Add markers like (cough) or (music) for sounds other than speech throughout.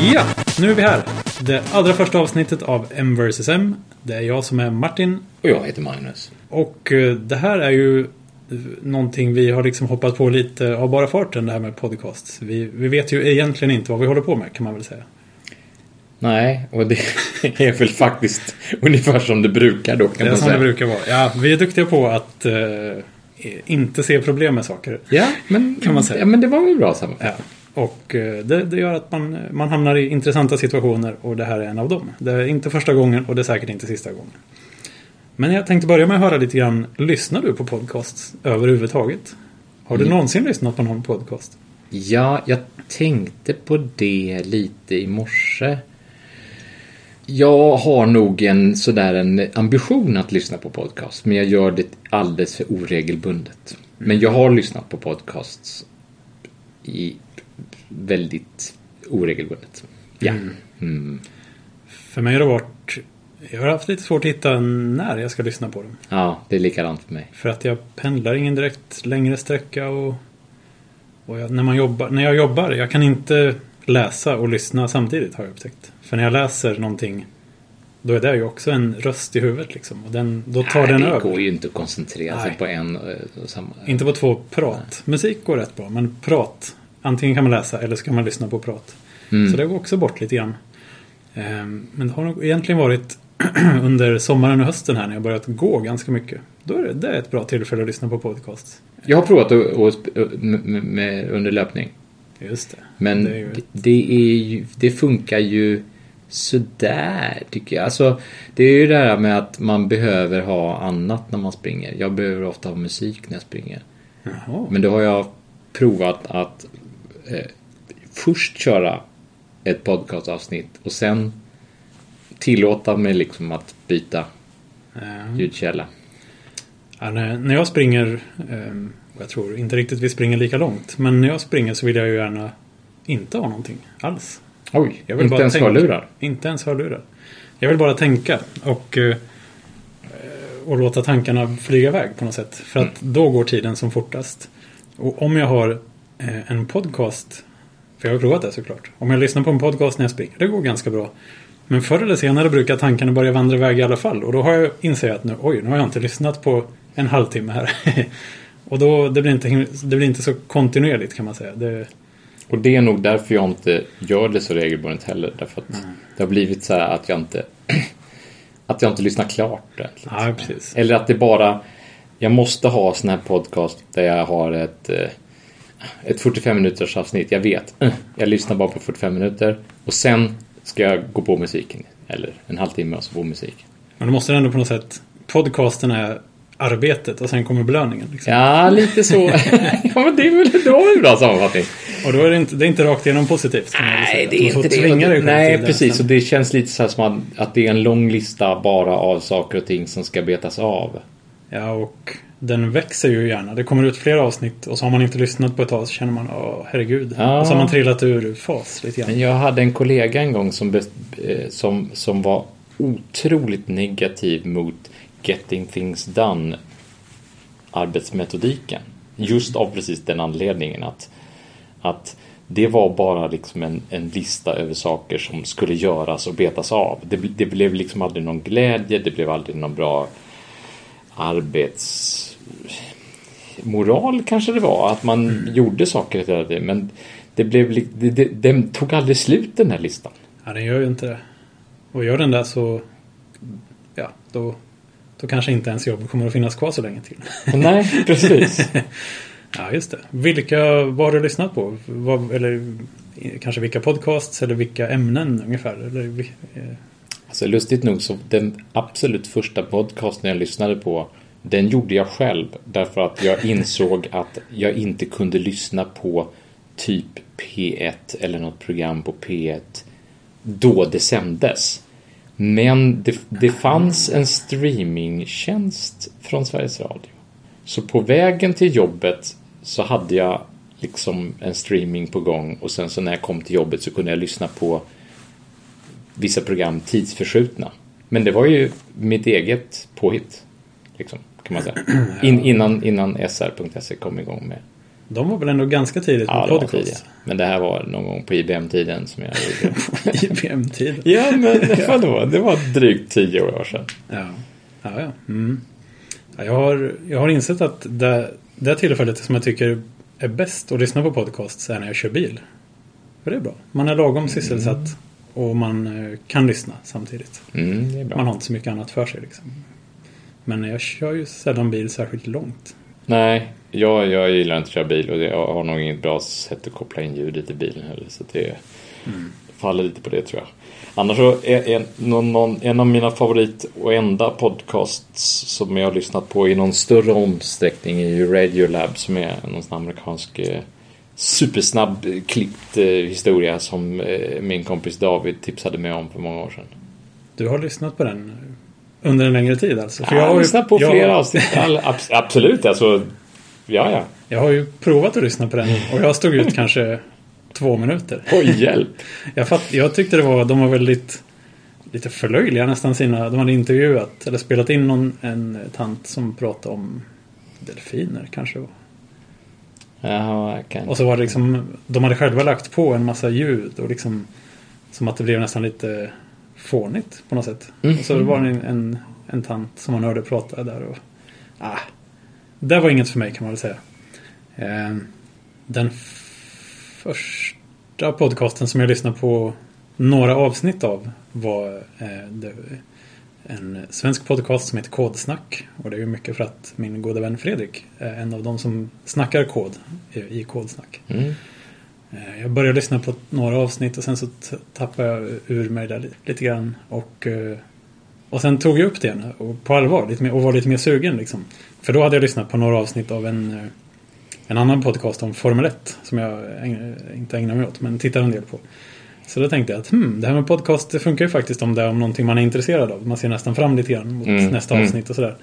Ja, nu är vi här. Det allra första avsnittet av M vs M. Det är jag som är Martin. Och jag heter Magnus. Och eh, det här är ju någonting vi har liksom hoppat på lite av bara farten det här med podcast. Vi, vi vet ju egentligen inte vad vi håller på med kan man väl säga. Nej, och det (laughs) är väl faktiskt ungefär som det brukar då kan Det är man som säga. det brukar vara. Ja, vi är duktiga på att eh, inte se problem med saker. Ja, men, Kan man säga. Ja, men det var väl bra sammanfattat. Ja. Och eh, det, det gör att man, man hamnar i intressanta situationer och det här är en av dem. Det är inte första gången och det är säkert inte sista gången. Men jag tänkte börja med att höra lite grann. Lyssnar du på podcasts överhuvudtaget? Har du Mm. någonsin lyssnat på någon podcast? Ja, jag tänkte på det lite i morse. Jag har nog en sådär en ambition att lyssna på podcast, men jag gör det alldeles för oregelbundet. Men jag har lyssnat på podcasts i väldigt oregelbundet. Ja. Mm. För mig har det varit... Jag har haft lite svårt att hitta när jag ska lyssna på dem. ja, det är likadant för mig. För att jag pendlar ingen direkt längre sträcka och... och jag, när, man jobbar, när jag jobbar, jag kan inte läsa och lyssna samtidigt har jag upptäckt. För när jag läser någonting då är det ju också en röst i huvudet liksom. Och den, då tar Nej, den det över. går ju inte att koncentrera sig Nej. på en eh, och samma. Inte på två prat. Musik går rätt bra, men prat. Antingen kan man läsa eller så kan man lyssna på prat. Mm. Så det går också bort lite grann. Ehm, Men det har nog egentligen varit (clears throat) under sommaren och hösten här när jag börjat gå ganska mycket. Då är det, det är ett bra tillfälle att lyssna på podcast. Jag har provat att, att, sp- med, med, med under löpning. Just det. Men Det är ju- det, det, är ju, det funkar ju sådär tycker jag. Alltså, det är ju det här med att man behöver ha annat när man springer. Jag behöver ofta ha musik när jag springer. Jaha. Men då har jag provat att eh, först köra ett podcastavsnitt och sen tillåta mig liksom att byta Ehm, ljudkälla. Ja, när, när jag springer, och jag tror inte riktigt vi springer lika långt, men när jag springer så vill jag ju gärna inte ha någonting alls. Oj, Jag vill inte bara ens tänka. hörlurar. Inte ens hörlurar. Jag vill bara tänka och, eh, och låta tankarna flyga iväg på något sätt. För att då går tiden som fortast. Och om jag har eh, en podcast, för jag har provat det såklart. Om jag lyssnar på en podcast när jag springer, det går ganska bra. Men förr eller senare brukar tankarna börja vandra iväg i alla fall. Och då har jag insett att nu, oj, nu har jag inte lyssnat på en halvtimme här. (laughs) och då, det blir, inte, det blir inte så kontinuerligt kan man säga. Det, Och det är nog därför jag inte gör det så regelbundet heller. Därför att det har blivit så här att jag inte (clears throat) att jag inte lyssnar klart ordentligt. ja, precis. Eller att det bara jag måste ha sån här podcast där jag har ett eh, ett 45 minuters avsnitt. Jag vet. eh, Jag lyssnar bara på 45 minuter och sen ska jag gå på musiken. Eller en halvtimme och så på musik. Men då måste det ändå på något sätt, podcasten är arbetet och sen kommer belöningen. Liksom. Ja, lite så. (laughs) ja, men det är väl det väl en bra sammanfattning. Och då är det inte, det är inte rakt igenom positivt. Nej, det Du är inte det. själv Nej, det precis. sen. Och det känns lite så här som att, att det är en lång lista bara av saker och ting som ska betas av. Ja, och den växer ju gärna. Det kommer ut fler avsnitt och så har man inte lyssnat på ett tag så känner man, åh herregud. Ja. Och så har man trillat ur fas lite grann. Men jag hade en kollega en gång som, eh, som, som var otroligt negativ mot Getting Things Done arbetsmetodiken. Just av precis den anledningen att, att det var bara liksom en, en lista över saker som skulle göras och betas av. Det, det blev liksom aldrig någon glädje, det blev aldrig någon bra arbetsmoral kanske det var. Att man gjorde saker hela tiden. Men det blev, det, det, den tog aldrig slut den här listan. Ja, den gör ju inte det. Och gör den där så, ja, då, då kanske inte ens jobb kommer att finnas kvar så länge till. (laughs) Nej, precis. (laughs) ja, just det. Vilka, vad har du lyssnat på? Vad, eller eh, kanske vilka podcasts eller vilka ämnen ungefär? Eller, så lustigt nog så den absolut första podcasten jag lyssnade på den gjorde jag själv därför att jag insåg att jag inte kunde lyssna på typ P1 eller något program på P1 då det sändes. Men det, det fanns en streamingtjänst från Sveriges Radio. Så på vägen till jobbet så hade jag liksom en streaming på gång och sen så när jag kom till jobbet så kunde jag lyssna på vissa program tidsförskjutna. Men det var ju mitt eget påhitt. Liksom, kan man säga. (clears throat) In, innan, innan sr.se kom igång med De var väl ändå ganska tidigt Ja, med podcast. tidigt. Men det här var någon gång på IBM-tiden som jag gjorde. (laughs) IBM-tiden. ja, men (laughs) vadå? Det var drygt tio år sedan. Ja, ja. ja. Mm. ja jag, har, jag har insett att det, det tillfället som jag tycker är bäst att lyssna på podcast är när jag kör bil. För det är bra. Man är lagom sysselsatt och man eh, kan lyssna samtidigt. Mm. Man har inte så mycket annat för sig liksom. Men jag kör ju sällan bil särskilt långt. Nej, jag, jag gillar inte att köra bil och jag har nog inget bra sätt att koppla in ljudet i bilen heller. Så det faller lite på det tror jag. Annars så är en, någon, någon, en av mina favorit och enda podcasts som jag har lyssnat på i någon större omsträckning är ju Radiolab som är någon sån amerikansk eh, supersnabb eh, klippt eh, historia som eh, min kompis David tipsade mig om för många år sedan. Du har lyssnat på den under en längre tid alltså? jag har lyssnat på jag- flera avsnitt. Absolut, alltså. Ja, ja. Jag har ju provat att lyssna på den och jag stod ut kanske två minuter. Oj, hjälp. Jag, fatt, jag tyckte det var, de var väldigt lite förlöjliga nästan sina, de hade intervjuat eller spelat in någon, en tant som pratade om delfiner kanske. Jaha, kan. Och så var det liksom, de hade själva lagt på en massa ljud och liksom som att det blev nästan lite fånigt på något sätt. Mm. Och så var det en, en, en tant som man hörde prata där och ah, det var inget för mig kan man väl säga. Eh, den första podcasten som jag lyssnade på några avsnitt av var eh, en svensk podcast som heter Kodsnack. Och det är ju mycket för att min gode vän Fredrik är en av de som snackar kod i, Kodsnack. Mm. Eh, Jag började lyssna på några avsnitt och sen så tappade jag ur mig där lite, grann. Och, eh, och sen tog jag upp det igen och på allvar lite mer, och var lite mer sugen. Liksom. För då hade jag lyssnat på några avsnitt av en, eh, en annan podcast om Formel 1 som jag ägn- inte ägnar mig åt men tittar en del på. Så då tänkte jag att hmm, det här med podcast det funkar ju faktiskt om det är om någonting man är intresserad av. Man ser nästan fram lite grann mot Mm, nästa mm. avsnitt och sådär.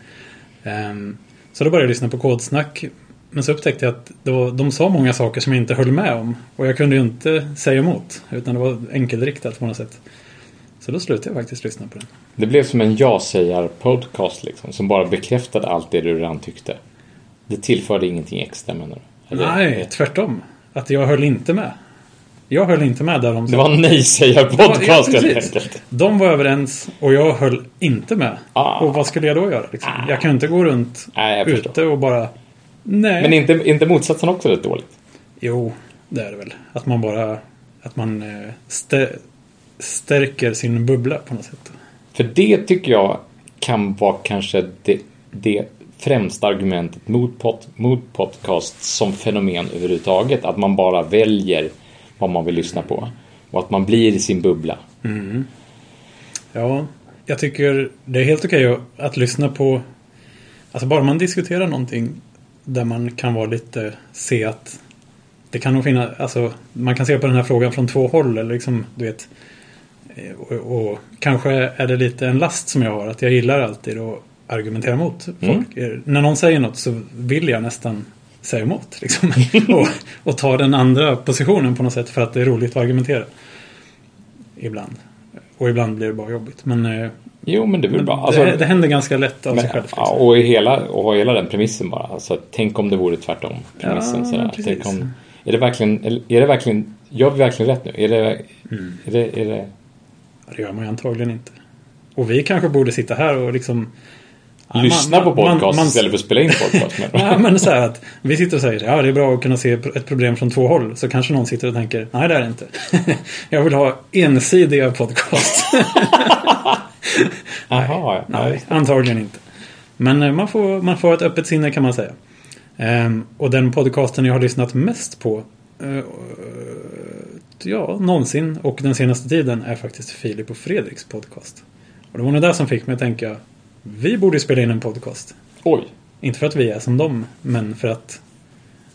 Ehm, så då började jag lyssna på Kodsnack. Men så upptäckte jag att var, de sa många saker som jag inte höll med om. Och jag kunde ju inte säga emot. Utan det var enkelriktat på något sätt. Så då slutade jag faktiskt lyssna på den. Det blev som en ja-sägar-podcast liksom. Som bara bekräftade allt det du redan tyckte. Det tillförde ingenting extra menar du? Eller- Nej, tvärtom. Att jag höll inte med. Jag höll inte med där de sa. Det var nej-sägar-podcast helt enkelt. De var överens och jag höll inte med. Ah. Och vad skulle jag då göra? Liksom? Jag kan inte gå runt Nej, ute och bara... Nej. Men inte, inte motsatsen också rätt dåligt? Jo, det är det väl. Att man bara... Att man eh, stä, stärker sin bubbla på något sätt. För det tycker jag kan vara kanske det, det främsta argumentet mot, pod, mot podcast som fenomen överhuvudtaget. Att man bara väljer vad man vill lyssna på. Och att man blir i sin bubbla. Ja, jag tycker det är helt okej att, att lyssna på... Alltså bara man diskuterar någonting där man kan vara lite... Se att det kan nog finnas... Alltså man kan se på den här frågan från två håll eller liksom, du vet... eh, Och, och kanske är det lite en last som jag har. Att jag gillar alltid att argumentera mot folk. Eh, När någon säger något så vill jag nästan säga emot. Liksom. (laughs) och, och ta den andra positionen på något sätt för att det är roligt att argumentera. Ibland. Och ibland blir det bara jobbigt. Men, eh, Jo, men det väl bra. Alltså, det, det händer ganska lätt av sig men, själv. ja, Liksom. och, hela, och hela den premissen bara. Alltså, tänk om det vore tvärtom. Premissen, Ja, sådär. Tänk om, är det verkligen, är det verkligen, gör vi verkligen rätt nu? Är det, Mm. är det, är det Det gör man ju antagligen inte. Och vi kanske borde sitta här och liksom... Ja, lyssna man- på man- podcast man- istället för att spela in podcast? med (laughs) Nej, men så att vi sitter och säger ja det är bra att kunna se ett problem från två håll. Så kanske någon sitter och tänker nej det är det inte. (laughs) Jag vill ha ensidiga podcast. (laughs) Jaha, ja. nej, antagligen inte. Men eh, man får, man får ett öppet sinne kan man säga. Ehm, och den podcasten jag har lyssnat mest på eh, ja, någonsin och den senaste tiden är faktiskt Filip och Fredriks podcast. Och det var nog det som fick mig att tänka vi borde spela in en podcast. Oj. Inte för att vi är som dem, men för att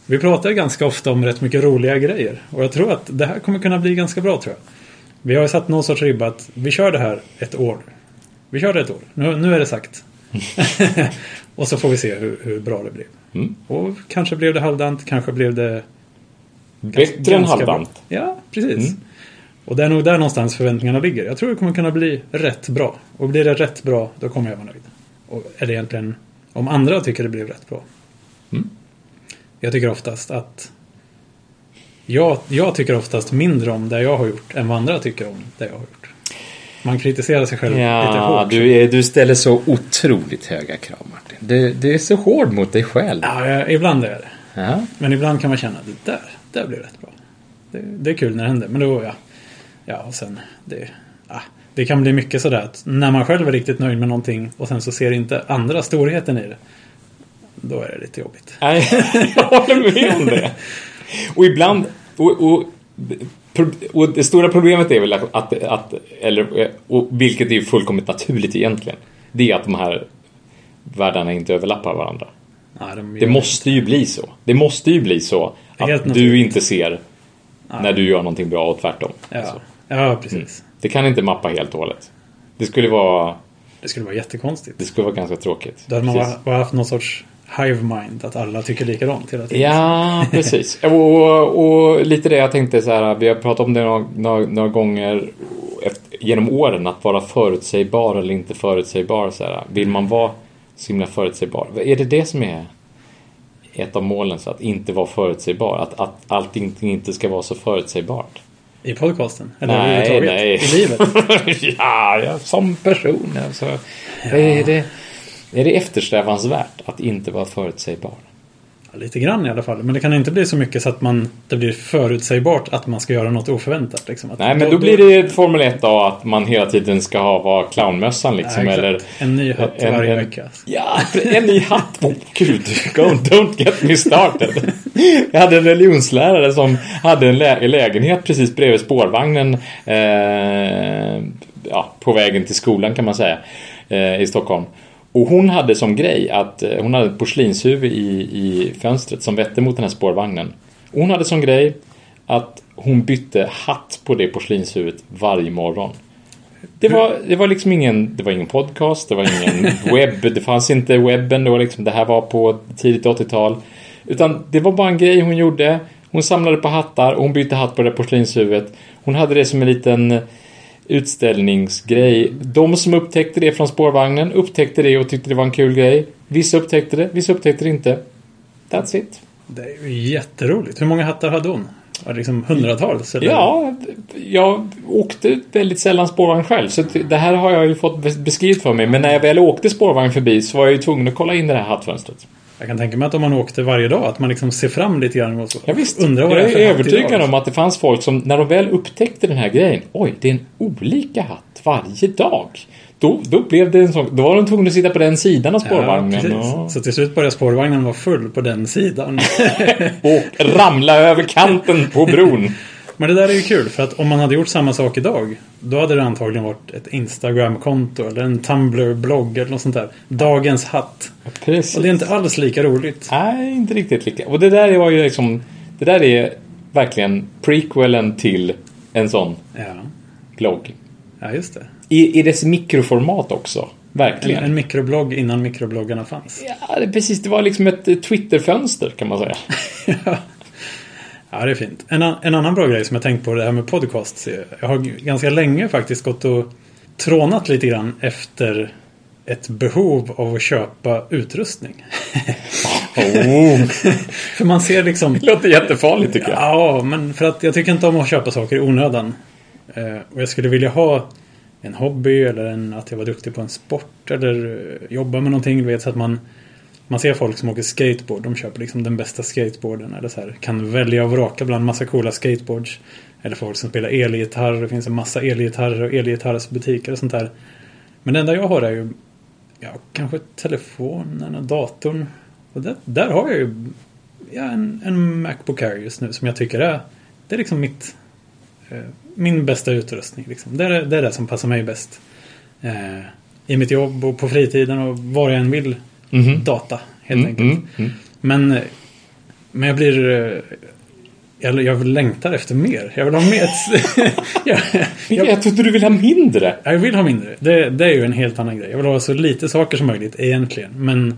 vi pratar ganska ofta om rätt mycket roliga grejer. Och jag tror att det här kommer kunna bli ganska bra tror jag. Vi har ju satt någon sorts ribba att vi kör det här ett år. Vi kör det ett år. Nu, nu är det sagt. (laughs) och så får vi se hur, hur bra det blir. Mm. Och kanske blev det halvdant, kanske blev det Bättre än halvdant. bra. Ja, precis. Mm. Och det är nog där någonstans förväntningarna ligger. Jag tror det kommer kunna bli rätt bra. Och blir det rätt bra, då kommer jag vara nöjd. Och det egentligen, om andra tycker det blev rätt bra. Mm. Jag tycker oftast att jag, jag tycker oftast mindre om det jag har gjort än vad andra tycker om det jag har gjort. Man kritiserar sig själv lite Ja, hårt. du, är, du ställer så otroligt höga krav Martin. Du, du är så hård mot dig själv. Ja, jag- ibland är jag det. Ja. Men ibland kan man känna att det där, det blir rätt bra. Det, det är kul när det händer. Men då, ja. Ja, och sen det, ja, det kan bli mycket sådär att när man själv är riktigt nöjd med någonting och sen så ser inte andra storheten i det. Då är det lite jobbigt. (laughs) Nej, jag håller med om det. Och ibland, och, och, och det stora problemet är väl att, att, att eller, och vilket är ju fullkomligt naturligt egentligen, det är att de här världarna inte överlappar varandra. Ja, de Det måste ju bli så. Det måste ju bli så att du inte ser när du gör någonting bra och tvärtom. Ja, Så. Ja precis. Det kan inte mappa helt och hållet. Det skulle vara, Det skulle vara jättekonstigt. det skulle vara ganska tråkigt. Då hade man Precis. bara, haft någon sorts hive mind. Att alla tycker likadant hela tiden. Ja, (laughs) precis. Och, och lite det jag tänkte så här, vi har pratat om det några, några, några gånger efter, genom åren, att vara förutsägbar eller inte förutsägbar. Så här. Vill man vara så himla förutsägbar? Är det det som är ett av målen, så att inte vara förutsägbar? Att, att allting inte ska vara så förutsägbart? I podcasten? Eller Nej, överhuvudtaget? nej. I livet? (laughs) ja, ja, som person. Alltså. Är, det, är det eftersträvansvärt att inte vara förutsägbar? Lite grann i alla fall. Men det kan inte bli så mycket så att man, det blir förutsägbart att man ska göra något oförväntat. Liksom. Att Nej, men då blir det Formel 1 då att man hela tiden ska ha vara clownmössan liksom. Exakt. eller En ny hatt en- varje en- vecka. Ja, en ny hatt. Åh gud, Go, don't get me started. Jag hade en religionslärare som hade en lä- lägenhet precis bredvid spårvagnen. Eh, ja, på vägen till skolan kan man säga. Eh, I Stockholm. Och hon hade som grej att eh, hon hade ett porslinshuvud i, i fönstret som vette mot den här spårvagnen. Hon hade som grej att hon bytte hatt på det porslinshuvudet varje morgon. Det var, det var liksom ingen, det var ingen podcast, det var ingen (laughs) webb, det fanns inte webben då liksom. Det här var på tidigt 80-tal. Utan det var bara en grej hon gjorde. Hon samlade på hattar och hon bytte hatt på det porslinshuvudet. Hon hade det som en liten utställningsgrej. De som upptäckte det från spårvagnen upptäckte det och tyckte det var en kul grej. Vissa upptäckte det, vissa upptäckte det inte. That's it. Det är ju jätteroligt. Hur många hattar hade hon? Var det liksom hundratals? Eller? Ja, jag åkte väldigt sällan spårvagn själv. Så det här har jag ju fått bes- beskrivet för mig. Men när jag väl åkte spårvagn förbi så var jag ju tvungen att kolla in det här hattfönstret. Jag kan tänka mig att om man åkte varje dag att man liksom ser fram lite grann och så. Ja, visst. Undrar vad jag det är är övertygad om att det fanns folk som när de väl upptäckte den här grejen. Oj, det är en olika hatt varje dag. Då, då blev det en sån, då var de tvungna att sitta på den sidan av Ja, spårvagnen precis. och, Så till slut började spårvagnen vara full på den sidan. (laughs) och ramla över kanten på bron. (laughs) Men det där är ju kul för att om man hade gjort samma sak idag då hade det antagligen varit ett Instagram-konto eller en Tumblr-blogg eller något sånt där. Dagens hatt. Precis. Och det är inte alls lika roligt. Nej, inte riktigt lika. Och det där var ju liksom, det där är verkligen prequelen till en sån Ja, blogg. ja just det. I, i dess mikroformat också. En, Verkligen. en mikroblogg innan mikrobloggarna fanns. Ja, det, precis. Det var liksom ett Twitterfönster kan man säga. (laughs) Ja, det är fint. En, en annan bra grej som jag tänkt på det här med podcast. Jag har ganska länge faktiskt gått och trånat lite grann efter ett behov av att köpa utrustning. Oh, (laughs) För man ser liksom... det låter jättefarligt tycker jag. Ja, men för att jag tycker inte om att köpa saker i onödan. Eh, och jag skulle vilja ha en hobby eller en, att jag var duktig på en sport eller eh, jobba med någonting. Du vet, så att man, man ser folk som åker skateboard. De köper liksom den bästa skateboarden. Eller så här, kan välja och vraka bland massa coola skateboards. Eller folk som spelar elgitarr. Det finns en massa elgitarrer och elgitarrsbutiker och sånt där. Men det enda jag har är ju ja, kanske telefonen och datorn. Och där, där har jag ju ja, en, en Macbook Air just nu som jag tycker är det är liksom mitt eh, min bästa utrustning. Liksom. Det, är, det är det som passar mig bäst. Eh, I mitt jobb och på fritiden och var jag än vill. Mhm. Data helt Mm, enkelt. mm, mm. Men, men jag blir eh, jag, jag längtar efter mer. Jag vill ha mer. (laughs) jag, jag, Jag trodde du ville ha mindre. jag vill ha mindre. Det, det är ju en helt annan grej. Jag vill ha så lite saker som möjligt egentligen. Men,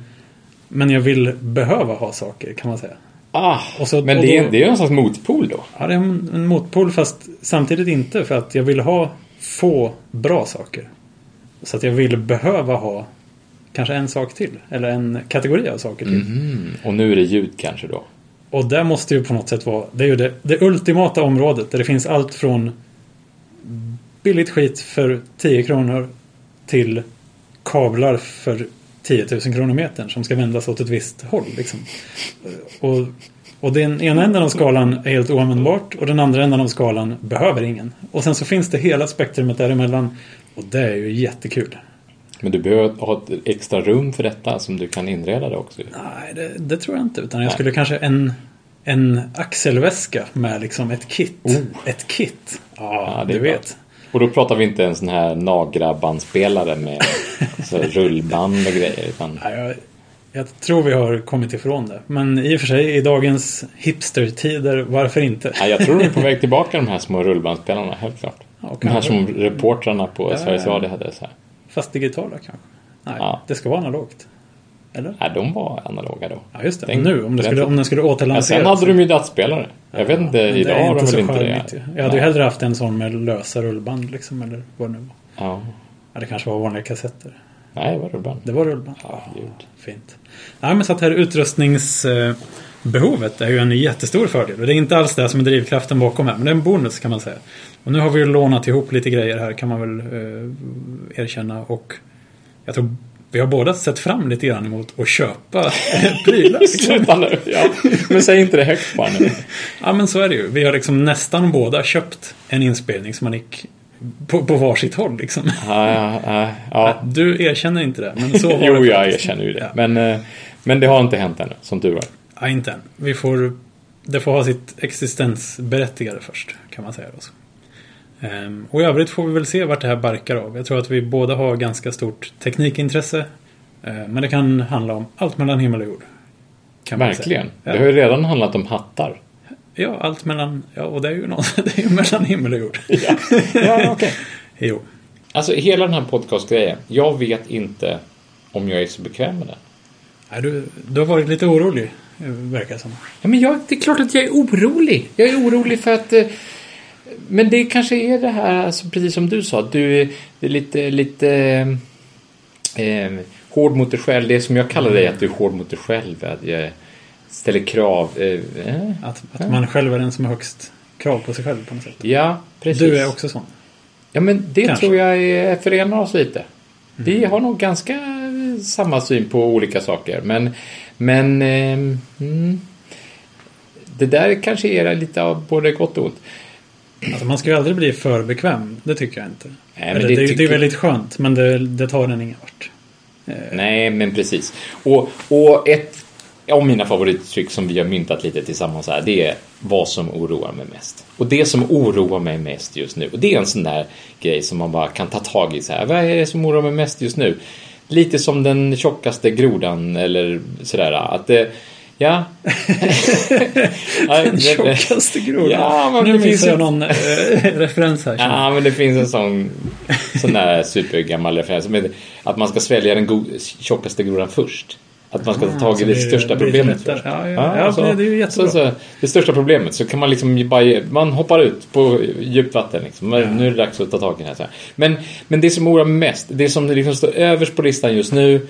men jag vill behöva ha saker kan man säga. Ah, så- men det är, då- det är en slags motpol då. Ja, det är en, en motpol fast samtidigt inte för att jag vill ha få bra saker. Så att jag vill behöva ha kanske en sak till. Eller en kategori av saker till. Mm. Och nu är det ljud kanske då. och det måste ju på något sätt vara, det är ju det, det ultimata området där det finns allt från billigt skit för 10 kronor till kablar för 10 000 kronor metern som ska vändas åt ett visst håll. Liksom. Och, och den ena änden av skalan är helt oanvändbart och den andra änden av skalan behöver ingen. Och sen så finns det hela spektrumet däremellan och det är ju jättekul. Men du behöver ha ett extra rum för detta som du kan inreda det också. Nej, det, det tror jag inte. Utan jag skulle kanske en, en axelväska med liksom ett kit. Oh. Ett kit. Ja, Ja, det du är bra. vet. Och då pratar vi inte en sån här Nagra-bandspelare med (laughs) så här rullband och grejer. Utan, Ja, jag, jag tror vi har kommit ifrån det. Men i och för sig, i dagens hipstertider, varför inte? ja, jag tror de är på (laughs) väg tillbaka de här små rullbandspelarna, helt klart. Ja, De här som reportrarna på Ja, Sveriges. Radio hade. Så här. Fast digitala kanske? Nej, Ja. det ska vara analogt. Eller? Nej, de var analoga då. Ja, just det. Den- nu, om, det skulle, om den skulle Ja, återlanseras. sen hade de ju dattspelare. Jag vet inte, det idag har de väl inte det. ju. Jag hade ju hellre haft en sån med lösa rullband liksom, eller vad det nu var. Ja. Ja, det kanske var vanliga kassetter. Nej, det var rullband. Det var rullband. Ja. Fint. Nej, men så att här utrustningsbehovet är ju en jättestor fördel. Och det är inte alls det som är drivkraften bakom här. Men det är en bonus kan man säga. Och nu har vi ju lånat ihop lite grejer här kan man väl eh, erkänna. Och jag tror vi har båda sett fram lite grann emot att köpa (laughs) prylar. (laughs) Sluta nu. Ja. Men säg inte det högt bara nu. (laughs) Ja men så är det ju. Vi har liksom nästan båda köpt en inspelning som man gick på, på varsitt håll liksom. Ja, ja, ja. Du erkänner inte det, men så var det Jo, jag faktiskt. erkänner ju det. Men, eh, men det har inte hänt ännu, som tur var. Ja, inte än. Vi får... Det får ha sitt existensberättigade först, kan man säga då. Ehm, och i övrigt får vi väl se vart det här barkar av. Jag tror att vi båda har ganska stort teknikintresse. Ehm, men det kan handla om allt mellan himmel och jord. Verkligen. Säga. Det har Ja. ju redan handlat om hattar. ja, allt mellan... Ja, och det är ju, något, (laughs) det är ju mellan himmel och jord. Ja, ja okej. (laughs) Jo. Alltså hela den här podcastgrejen. Jag vet inte om jag är så bekväm med den. Nej, du, du har varit lite orolig, verkar som. Ja, men jag, det är klart att jag är orolig. Jag är orolig för att... eh, Men det kanske är det här, alltså, precis som du sa, du är lite, lite eh, hård mot dig själv. Det som jag kallar dig, att du är hård mot dig själv. Att jag ställer krav. Eh, eh, Att, att man själv är den som har högst krav på sig själv på något sätt. ja, precis. Du är också sån. Ja, men det Kanske. tror jag är, förenar oss lite. Vi har nog ganska samma syn på olika saker. Men, men ehm, mm, det där kanske är lite av både gott och ont. Alltså man ska ju aldrig bli för bekväm. Det tycker jag inte. Nej, Eller, det det, det, tycker- är väldigt skönt, men det, det tar den ingen vart. Nej, men precis. Och, och ett av mina favorituttryck som vi har myntat lite tillsammans här, det är vad som oroar mig mest. Och det som oroar mig mest just nu, och det är en sån där grej som man bara kan ta tag i så här. Vad är det som oroar mig mest just nu? Lite som den tjockaste grodan eller sådär. Att det, ja. (laughs) Den tjockaste grodan. Ja, men nu det finns jag någon äh, referens här. Ja, men det finns en sån, sån där supergammal referens. Att man ska svälja den tjockaste grodan först. Att man ska ta tag i det största problemet först. Ja, ja. Ja, det är ju jättebra. Så, så, det största problemet så kan man liksom bara, man hoppar ut på djupt vatten liksom. Nu är det dags att ta tag i det här. Så här. Men, men det som oroar mest, det som liksom står överst på listan just nu,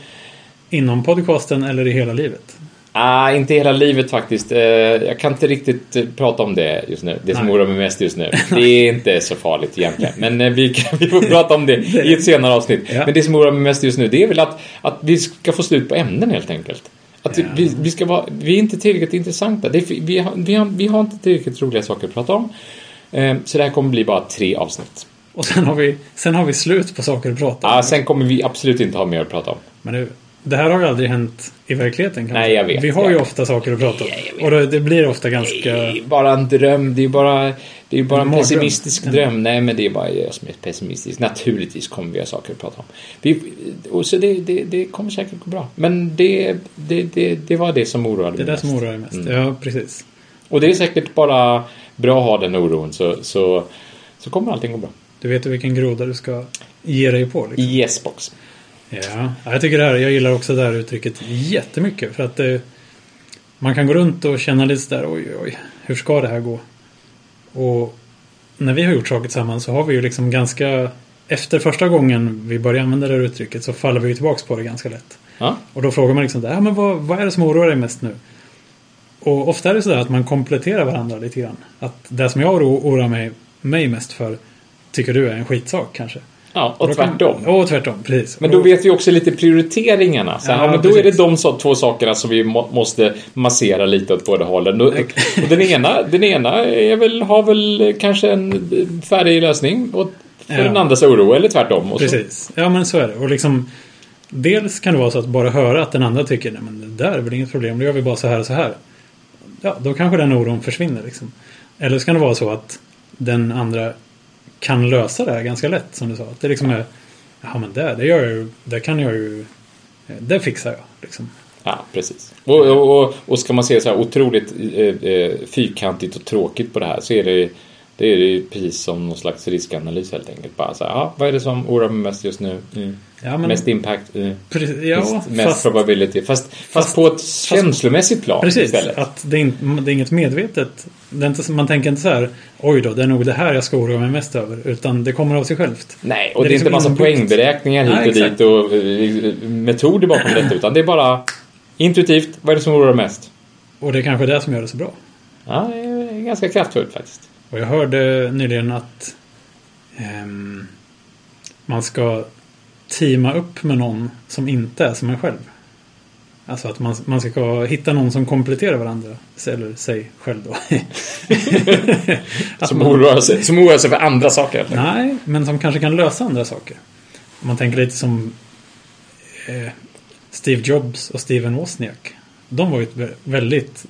Inom podcasten eller i hela livet? Ah, inte hela livet faktiskt. Eh, Jag kan inte riktigt eh, prata om det just nu. Det som oroar mig mest just nu. (laughs) Det är inte så farligt egentligen. Men eh, vi, kan, (laughs) vi får prata om det i ett senare avsnitt. Ja. Men det som oroar mig mest just nu det är väl att, att vi ska få slut på ämnen helt enkelt. Att Ja. vi, vi, ska vara, vi är inte tillräckligt intressanta. Det är, vi, har, vi, har, vi har inte tillräckligt roliga saker att prata om. Eh, Så det här kommer bli bara tre avsnitt. Och sen har vi, sen har vi slut på saker att prata om. Ah, sen kommer vi absolut inte ha mer att prata om. Men det, det här har ju aldrig hänt i verkligheten. Kan man Nej, jag vet. Vi har ju ofta saker att prata om. Nej. Och det, det blir ofta ganska... Är bara en dröm. Det är bara, det är bara En en pessimistisk dröm. Nej, men det är bara jag som är pessimistisk. Naturligtvis kommer vi ha saker att prata om. Vi, och så det, det, det kommer säkert gå bra. Men det, det, det, det var det som oroade Det är mig det som mest. oroar dig mest. Mm. Ja, precis. Och det är säkert bara bra att ha den oron så, så, så kommer allting gå bra. Du vet vilken groda du ska ge dig på. Liksom. I Yes-box. Ja, Ja, jag tycker det här, jag gillar också det här uttrycket jättemycket. För att det, man kan gå runt och känna lite där, oj, oj, hur ska det här gå? Och när vi har gjort saker tillsammans så har vi ju liksom ganska, efter första gången vi börjar använda det här uttrycket så faller vi ju tillbaks på det ganska lätt. Ja. Och då frågar man liksom, ja, men vad, vad är det som oroar dig mest nu? Och ofta är det sådär att man kompletterar varandra lite grann. Att det som jag oro- oroar mig, mig mest för tycker du är en skitsak kanske. Ja, och kan- tvärtom. Och tvärtom, precis. Men då Och- vet vi också lite prioriteringarna. Så, Ja, ja, men då är det precis. de så, två sakerna som vi må, måste massera lite åt båda hållen. Och, och den, ena, den ena är väl, har väl kanske en färdig lösning åt, för Ja. den andras oro, eller tvärtom. Och Precis. Ja men så är det. Och liksom Dels kan det vara så att bara höra att den andra tycker Nej men det där är väl inget problem. Då gör vi bara så här och så här. Ja, då kanske den oron försvinner liksom. Eller så kan det vara så att den andra kan lösa det här ganska lätt som du sa. Att det liksom är Ja men det, det gör jag ju. Det kan jag ju. Det fixar jag liksom. Ja, precis. Och, och, och, och ska man se så här otroligt eh, eh fyrkantigt och tråkigt på det här så är det det är ju precis som någon slags riskanalys helt enkelt. Bara så här, ja, vad är det som oroar mig mest just nu? Mm. Ja, men, Mest impact? Mm. precis, ja, mest, mest fast, probability. Fast, fast, på ett känslomässigt plan Precis, istället. att det är, det är inget medvetet. Det är inte, man tänker inte så här Oj då, det är nog det här jag ska oroa mig mest över. Utan det kommer av sig självt. Nej, och Det det är är, inte liksom massa inbyggt. poängberäkningar hit Nej, och exakt. dit och eh, metoder bakom (clears throat) detta. Utan det är bara intuitivt, vad är det som oroar mest? Och det är kanske det som gör det så bra. Ja, det är ganska kraftfullt faktiskt. Och jag hörde nyligen att ehm, man ska teama upp med någon som inte är som en själv. Alltså att man, man ska hitta någon som kompletterar varandra. Eller sig själv då. (laughs) Som man- oroar, sig, som oroar sig för andra saker. enkelt. Nej, men som kanske kan lösa andra saker. Om man tänker lite som eh, Steve Jobs och Steven Wozniak. De var ju ett vä- väldigt...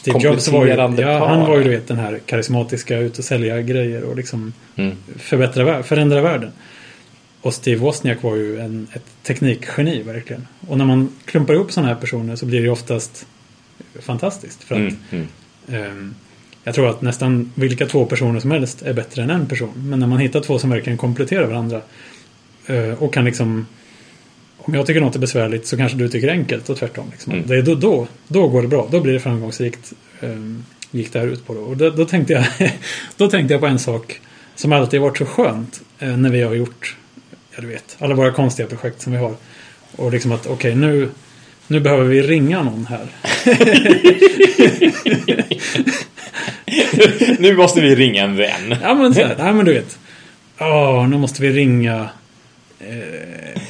Steve Jobs var ju, ja, par. han var ju du vet den här karismatiska ut och sälja grejer och liksom Mm. förbättra, förändra världen. Och Steve Wozniak var ju en, ett teknikgeni verkligen. Och när man klumpar ihop sådana här personer så blir det oftast fantastiskt. För att Mm. Mm. Ehm, Jag tror att nästan vilka två personer som helst är bättre än en person. Men när man hittar två som verkligen kompletterar varandra eh, och kan liksom om jag tycker något är besvärligt så kanske du tycker enkelt och tvärtom. Liksom. Mm. Det är då, då, då går det bra. Då blir det framgångsrikt. Um, gick det här ut på då. Och då, då, tänkte jag, (laughs) då tänkte jag på en sak som alltid varit så skönt eh, när vi har gjort ja, du vet, alla våra konstiga projekt som vi har. Och liksom att okej nu, nu behöver vi ringa någon här. (laughs) nu måste vi ringa en vän. Ja men så här, nej men du vet. Ja, nu måste vi ringa eh,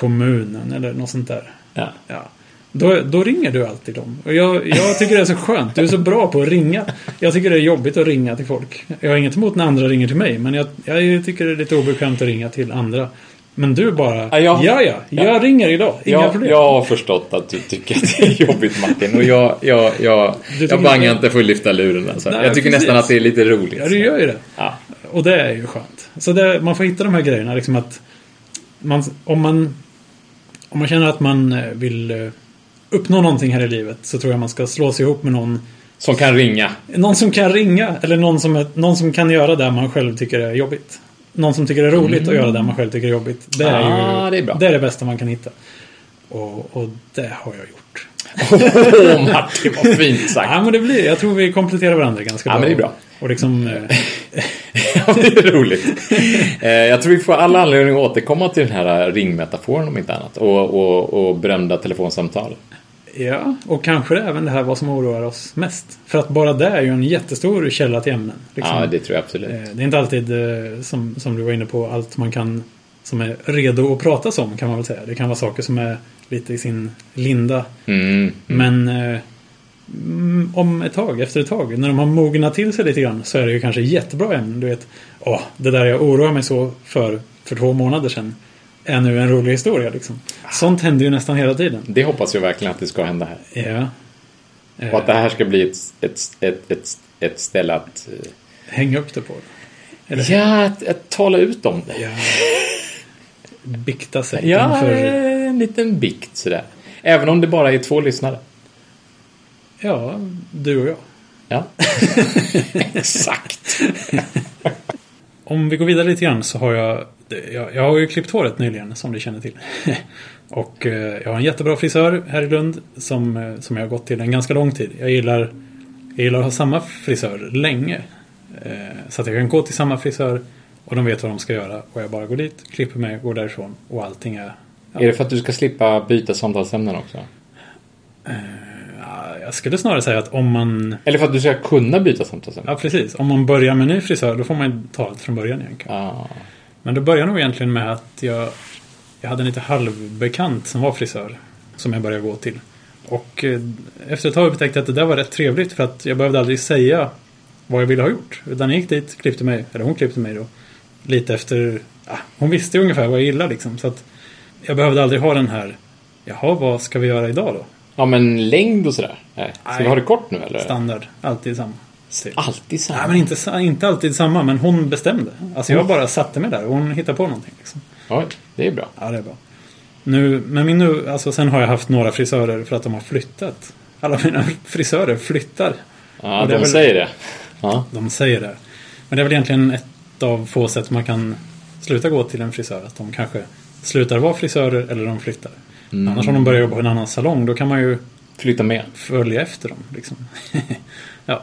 kommunen eller något sånt där. Ja. Ja. Då, då ringer du alltid dem. Och jag, jag tycker det är så skönt. Du är så bra på att ringa. Jag tycker det är jobbigt att ringa till folk. Jag har inget emot när andra ringer till mig. Men jag, jag tycker det är lite obekvämt att ringa till andra. Men du bara, Ja, jag- ja ja, jag ringer idag. Inga Jag, problem. jag har förstått att du tycker att det är jobbigt Martin och jag, jag, jag, jag bangar inte för att lyfta luren. Alltså. Nej, jag tycker precis. nästan att det är lite roligt. Ja, du gör ju det. Ja. Och det är ju skönt. Så det, man får hitta de här grejerna. Liksom att man, om, man, om man känner att man eh, vill eh, uppnå någonting här i livet så tror jag man ska slå sig ihop med någon Som kan ringa. Någon som kan ringa eller någon som, någon som kan göra det man själv tycker är jobbigt. Någon som tycker det är roligt att göra det man själv tycker är jobbigt. Det är Ah, ju det är bra. det, är det bästa man kan hitta. Och, och det har jag gjort. (laughs) Åh Martin, vad fint sagt. Ja, men det blir, jag tror vi kompletterar varandra ganska Ja, bra. men det är bra. Och liksom, eh, (laughs) Ja, det är roligt. Eh, jag tror vi får alla anledning att återkomma till den här ringmetaforen om inte annat. Och, och, och berömda telefonsamtal. ja, och kanske även det här vad som oroar oss mest. För att bara det är ju en jättestor källa till ämnen. Liksom. Ja, det tror jag absolut. Eh, Det är inte alltid, eh, som, som du var inne på, allt man kan som är redo att pratas om kan man väl säga. Det kan vara saker som är lite i sin linda. Mm. Men eh, mm, om ett tag, efter ett tag, när de har mognat till sig lite grann så är det ju kanske jättebra ämnen. Du vet, åh, det där jag oroar mig så för, för två månader sedan är nu en rolig historia liksom. Sånt händer ju nästan hela tiden. Det hoppas jag verkligen att det ska hända här. Ja. Och att det här ska bli ett, ett, ett, ett, ett ställe att... eh, Hänga upp det på. Eller, Ja, att, att tala ut om det. ja. Bikta sig Ja, inför... en liten bikt sådär. Även om det bara är två lyssnare. Ja, du och jag. Ja. (laughs) Exakt. Om vi går vidare lite grann så har jag Jag, jag har ju klippt håret nyligen som du känner till. (laughs) och eh, jag har en jättebra frisör här i Lund som, eh, som jag har gått till en ganska lång tid. Jag gillar, jag gillar att ha samma frisör länge. Eh, så att jag kan gå till samma frisör och de vet vad de ska göra. Och jag bara går dit, klipper mig, går därifrån och allting är... Ja, Är det för att du ska slippa byta samtalsämnen också? Ja, Jag skulle snarare säga att om man... Eller för att du ska kunna byta samtalsämne? Ja, precis. Om man börjar med en ny frisör, då får man ta allt från början egentligen. Ah. Men det började nog egentligen med att jag, jag hade en lite halvbekant som var frisör. Som jag började gå till. Och eh, efter ett tag upptäckte jag att det där var rätt trevligt för att jag behövde aldrig säga vad jag ville ha gjort. Utan jag gick dit, klippte mig, eller hon klippte mig då. Lite efter, ja, hon visste ungefär vad jag gillade liksom. Så att jag behövde aldrig ha den här, jaha vad ska vi göra idag då? Ja, men längd och sådär? Nej. Ska Nej. vi ha det kort nu eller? Standard, alltid samma. Alltid samma? Nej men inte, inte alltid samma, men hon bestämde. Alltså jag bara satte mig där och hon hittade på någonting. Liksom. Oj, det är bra. Ja, det är bra. Nu, men min nu, alltså sen har jag haft några frisörer för att de har flyttat. Alla mina (laughs) frisörer flyttar. Ja, de väl- säger det. Ja. De säger det. Men det är väl egentligen ett av få sätt man kan sluta gå till en frisör. Att de kanske slutar vara frisörer eller de flyttar. Mm. Annars om de börjar jobba på en annan salong då kan man ju Flytta med. följa efter dem. Liksom. (laughs) ja.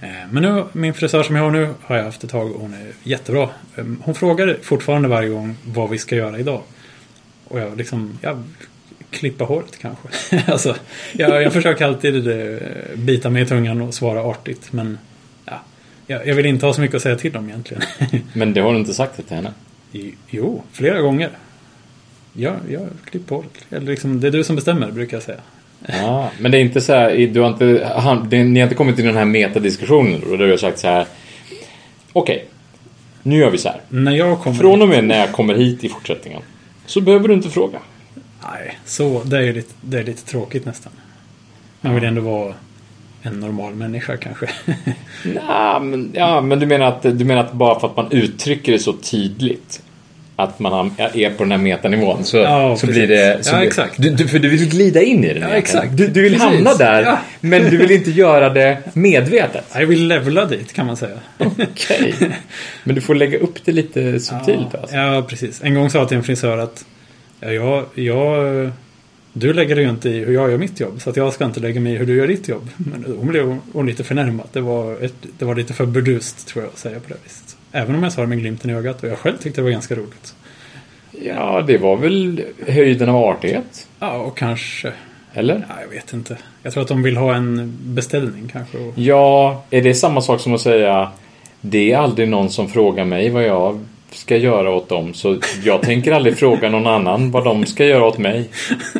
Eh, Men nu, min frisör som jag har nu har jag haft ett tag och hon är jättebra. Eh, Hon frågar fortfarande varje gång vad vi ska göra idag. Och jag liksom, jag klippa håret kanske. (laughs) alltså, jag, jag försöker alltid eh, bita mig i tungan och svara artigt. Men ja, jag, jag vill inte ha så mycket att säga till om egentligen. (laughs) Men det har du inte sagt det till henne? jo, flera gånger. Ja, jag klipper håret. Eller liksom, det är du som bestämmer brukar jag säga. Ja, men det är inte så här, du har inte, han, det, ni har inte kommit till den här metadiskussionen och där du har sagt så här. Okej, nu gör vi så här. När jag kommer... Från och med när jag kommer hit i fortsättningen så behöver du inte fråga. Nej, så det är lite, det är lite tråkigt nästan. Man vill ändå vara en normal människa kanske. (laughs) Ja, men, ja, men du menar, att, du menar att bara för att man uttrycker det så tydligt att man är på den här metanivån så, Ja, så precis. blir det... Så Ja, exakt. Du, du, för du vill glida in i den. Ja, exakt. Du, du vill Precis. hamna där, Ja. men du vill inte göra det medvetet. Jag vill levla dit kan man säga. Okej. Men du får lägga upp det lite subtilt. ja, Alltså. ja, precis. En gång sa jag till en frisör att ja, jag, jag, du lägger dig ju inte i hur jag gör mitt jobb. Så att jag ska inte lägga mig i hur du gör ditt jobb. Men hon blev hon lite förnärmad. Det var, ett, det var lite för burdust tror jag att säga på det viset. Även om jag sa det med glimten i ögat och jag själv tyckte det var ganska roligt. Ja, det var väl höjden av artighet? Ja, och kanske... Eller? Ja, jag vet inte. Jag tror att de vill ha en beställning kanske. Och, Ja, är det samma sak som att säga det är aldrig någon som frågar mig vad jag ska göra åt dem så jag tänker aldrig (laughs) fråga någon annan vad de ska göra åt mig.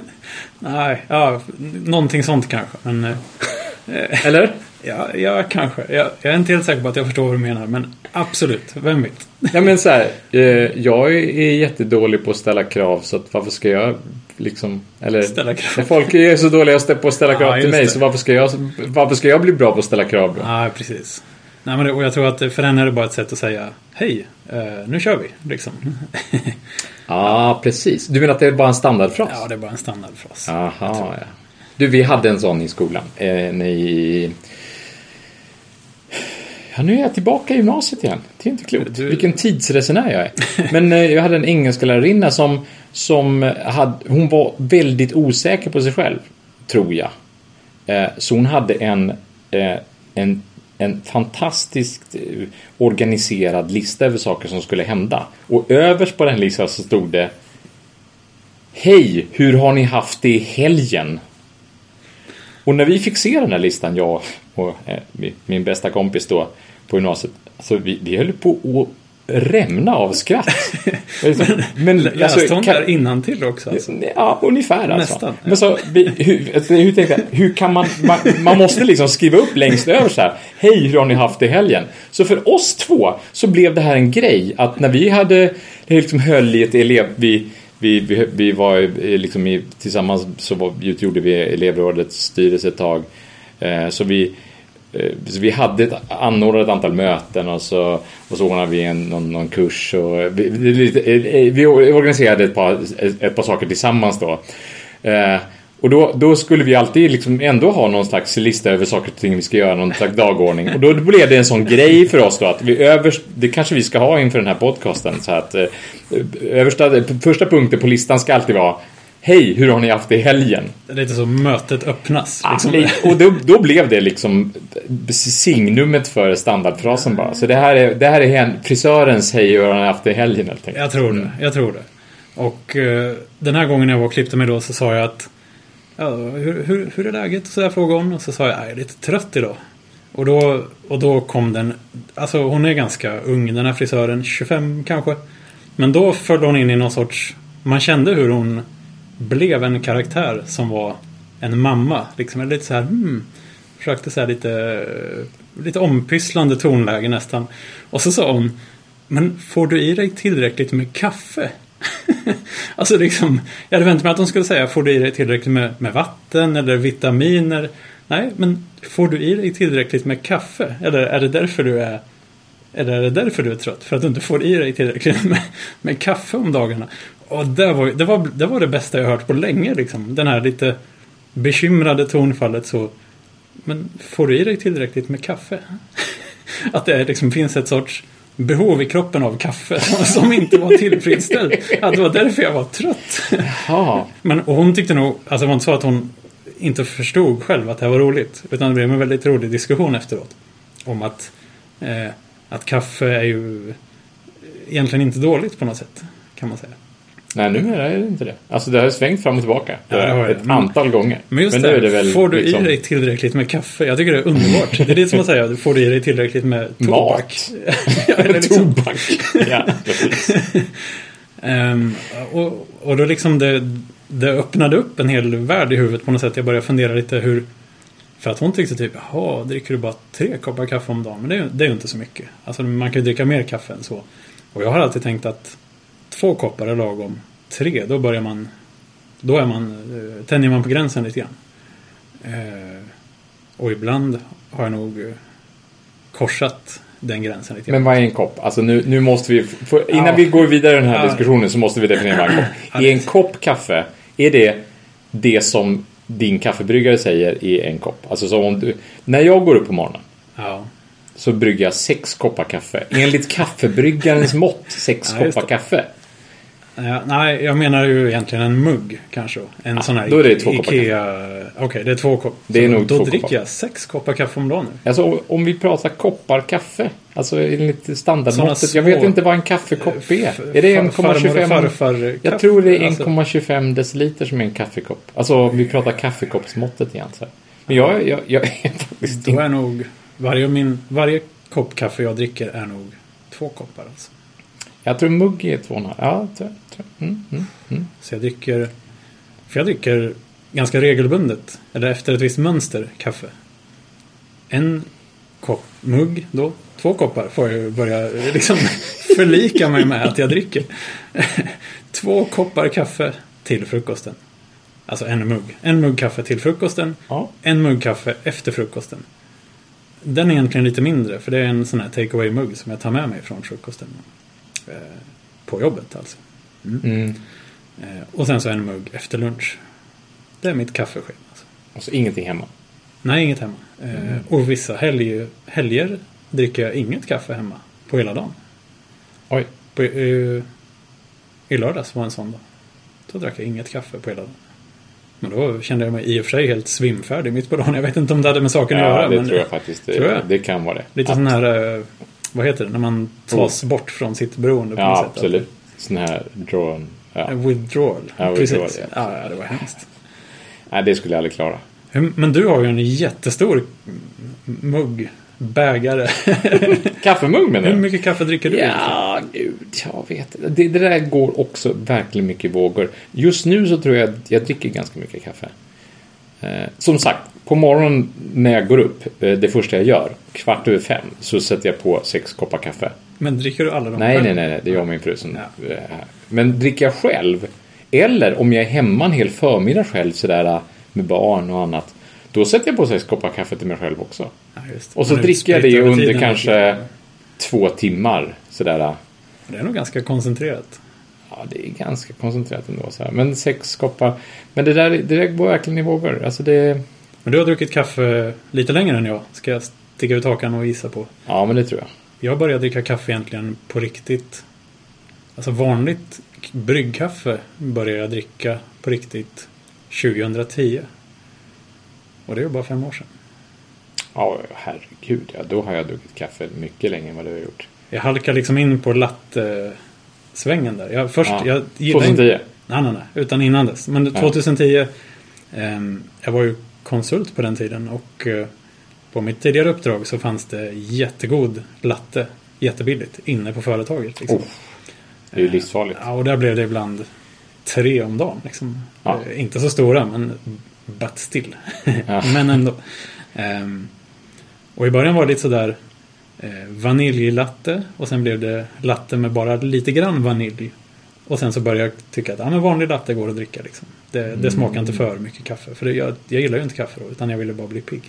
(laughs) nej, ja, någonting sånt kanske. Men eh, Eller? Ja, ja kanske. Jag, jag är inte helt säker på att jag förstår vad du menar. Men absolut, vem vet? (laughs) Ja men så här, eh, jag är jättedålig på att ställa krav så att varför ska jag liksom, eller Ställa krav. Folk är så dåliga på att ställa Ja, krav till just mig det. så varför ska, jag, varför ska jag bli bra på att ställa krav då? Ja, precis. Nej, men det, och jag tror att för henne är det bara ett sätt att säga Hej, eh, nu kör vi. Liksom. (laughs) Ja, precis. Du menar att det är bara en standardfras? ja, det är bara en standardfras. Jaha, ja. Du, vi hade en sån i skolan. Eh, ni... Ja, nu är jag tillbaka i gymnasiet igen. Det är inte klokt. Du- Vilken tidsresenär jag är. Men eh, jag hade en engelskalärarinna som, som hade, hon var väldigt osäker på sig själv, tror jag. Eh, så hon hade en, eh, en, en fantastiskt eh, organiserad lista över saker som skulle hända. Och överst på den listan så stod det Hej, hur har ni haft det i helgen? Och när vi fick se den här listan, jag och eh, mi- min bästa kompis då på gymnasiet, alltså vi, vi höll på att rämna av skratt. (laughs) Liksom, Men Läste hon kan- där innantill också? Alltså? Ja, ungefär alltså. Nästan, ja. Men så, hur, alltså, hur tänkte jag, hur kan man, man, man måste liksom skriva upp längst över så här, hej hur har ni haft det i helgen? Så för oss två så blev det här en grej att när vi hade, liksom höll i ett elev, vi, vi, vi, vi var liksom i, tillsammans så var, utgjorde vi elevrådets styrelse ett tag. Eh, så vi eh, så vi hade ett, anordnat ett antal möten och så, och så ordnade vi en, någon, någon kurs. Och eh, vi, vi, vi organiserade ett par, ett par saker tillsammans då. Eh, och då, då skulle vi alltid liksom ändå ha någon slags lista över saker och ting vi ska göra, någon slags dagordning. Och då blev det en sån grej för oss då att vi överst, det kanske vi ska ha inför den här podcasten. Så att eh, översta, första punkten på listan ska alltid vara Hej, hur har ni haft det i helgen? Lite så mötet öppnas. Liksom. Liksom. Och då, då blev det liksom signumet för standardfrasen bara. Så det här är, det här är frisörens hej hur har han haft det i helgen helt enkelt. Jag tror det. Jag tror det. Och eh, den här gången jag var och klippte mig då så sa jag att ja, hur, hur, hur är läget? Och så där frågade hon. Och så sa jag, jag är lite trött idag. Och då, och då kom den, alltså hon är ganska ung den här frisören, 25 kanske. Men då föll hon in i någon sorts, man kände hur hon blev en karaktär som var en mamma. Liksom lite så här, hmm, försökte så här lite, lite ompysslande tonläge nästan. Och så sa hon, men får du i dig tillräckligt med kaffe? (laughs) alltså liksom, jag hade väntat mig att de skulle säga, får du i dig tillräckligt med, med vatten eller vitaminer? Nej, men får du i dig tillräckligt med kaffe? Eller är det därför du är eller är det därför du är trött? För att du inte får i dig tillräckligt (laughs) med, med kaffe om dagarna. Och det var, det, var, det var det bästa jag hört på länge liksom. Den här lite bekymrade tonfallet så. Men får du i dig tillräckligt med kaffe? (laughs) Att det liksom finns ett sorts behov i kroppen av kaffe (laughs) som inte var tillfredsställd. Att det var därför jag var trött. Jaha. Men och hon tyckte nog, alltså det var inte så att hon inte förstod själv att det här var roligt. Utan det blev en väldigt rolig diskussion efteråt. Om att, eh, att kaffe är ju egentligen inte dåligt på något sätt. Kan man säga. Nej, numera är det inte det. Alltså det har svängt fram och tillbaka. Ja, det ett antal gånger. Men just nu det, det väl får du liksom i dig tillräckligt med kaffe? Jag tycker det är underbart. Det är det som att säga, får du i dig tillräckligt med tobak? (laughs) Mat. tobak. ja, precis. (laughs) Ehm, och, och då liksom det, det öppnade upp en hel värld i huvudet på något sätt. Jag började fundera lite hur... För att hon tyckte typ, jaha, dricker du bara tre koppar kaffe om dagen? Men det är, ju- det är ju inte så mycket. Alltså man kan ju dricka mer kaffe än så. Och jag har alltid tänkt att två koppar är lagom. Tre, då börjar man... Då är man, eh, tänjer man på gränsen lite grann. Eh, och ibland har jag nog eh, korsat den gränsen lite grann. Men vad är en kopp? Alltså nu, nu måste vi, för, innan Ja. vi går vidare i den här Ja. diskussionen så måste vi definiera vad en kopp (clears throat) är. en kopp kaffe, är det det som din kaffebryggare säger är en kopp? Alltså så om du, när jag går upp på morgonen Ja. så brygger jag sex koppar kaffe. Enligt kaffebryggarens mått, sex Ja, koppar kaffe. Ja, nej, jag menar ju egentligen en mugg kanske. En sån här då är det två Ikea... Okej, det är två koppar. Det är nog Då två dricker koppar. jag sex koppar kaffe om dagen nu. Alltså om- vi pratar koppar kaffe, alltså enligt standardmåttet. Såna Jag vet små- inte vad en kaffekopp är. F- Är det far- farmor och 1,25? farfar Jag tror det är Alltså, 1,25 deciliter som är en kaffekopp. Alltså om vi pratar kaffekoppsmåttet igen. Så. här. Men jag, jag, jag är faktiskt Då är nog varje, min, varje kopp kaffe jag dricker är nog två koppar alltså. Jag tror mugg är 2,5. Ja, tror. Tror. Mm, mm, mm. Så jag dricker... För jag dricker ganska regelbundet, eller efter ett visst mönster, kaffe. En kopp mugg då. Två koppar får jag börja eh, liksom (laughs) förlika mig med att jag dricker. (laughs) Två koppar kaffe till frukosten. Alltså en mugg. En mugg kaffe till frukosten. Ja. En mugg kaffe efter frukosten. Den är egentligen lite mindre för det är en sån här take away mugg som jag tar med mig från frukosten. Eh, på jobbet alltså. Mm. Eh, och sen så en mugg efter lunch. Det är mitt kaffeschema. Alltså. Och så ingenting hemma. Nej, inget hemma. Eh, Mm. Och vissa helg, helger dricker jag inget kaffe hemma på hela dagen. Oj. På, eh, I lördags var en sån dag. Då drack jag inget kaffe på hela dagen. Men då kände jag mig i och för sig helt svimfärdig mitt på dagen. Jag vet inte om det hade med saken att Ja, göra. det men tror jag faktiskt. Det, Tror jag. det kan vara det. Lite sån här, vad heter det, när man tas bort från sitt beroende på Ja, något sätt. absolut. Sån här drawn. Ja. Withdrawal. Ja, Precis. withdrawal, Ja, ja, det var hemskt. Nej, det skulle jag aldrig klara. Hur- Men du har ju en jättestor mugg, bägare. (laughs) Kaffemugg menar Hur du? mycket kaffe dricker du? Ja, gud, jag vet det, det där går också verkligen mycket vågor. Just nu så tror jag att jag dricker ganska mycket kaffe. Eh, som sagt, på morgonen när jag går upp, eh, det första jag gör, kvart över fem, så sätter jag på sex koppar kaffe. Men dricker du alla dem Nej, själv? nej, nej, nej, det gör min fru som... Ja. eh, Men dricker jag själv, eller om jag är hemma en hel förmiddag själv sådär med barn och annat, då sätter jag på sex koppar kaffe till mig själv också. Ja. Och så Men dricker jag det under kanske två timmar. Sådär. Det är nog ganska koncentrerat. Ja, det är ganska koncentrerat ändå. Så här. Men sex koppar. Men det där, det där går verkligen i vågor. Alltså det... Men du har druckit kaffe lite längre än jag. Ska jag sticka ut hakan och gissa på. Ja, men det tror jag. Jag började dricka kaffe egentligen på riktigt. Alltså vanligt bryggkaffe började jag dricka på riktigt 2010. Och det är bara fem år sedan. Ja, herregud. Ja, då har jag druckit kaffe mycket längre än vad du har gjort. Jag halkade liksom in på latte-svängen där. Jag, först, Ja. jag gillade 2010. Inte, nej, nej, nej. Utan innan dess. Men 2010 Ehm, jag var ju konsult på den tiden och eh, på mitt tidigare uppdrag så fanns det jättegod latte jättebilligt inne på företaget. Liksom. Oh, det är ju livsfarligt. Ja, och där blev det ibland tre om dagen. Liksom. Ja. Eh, Inte så stora, men but still. Ja. (laughs) men ändå. Ehm, och i början var det lite sådär eh, vaniljlatte och sen blev det latte med bara lite grann vanilj. Och sen så började jag tycka att ja, men vanlig latte går att dricka. Liksom. Det, det smakar inte för mycket kaffe. För det, jag, jag gillar ju inte kaffe då, utan jag ville bara bli pigg.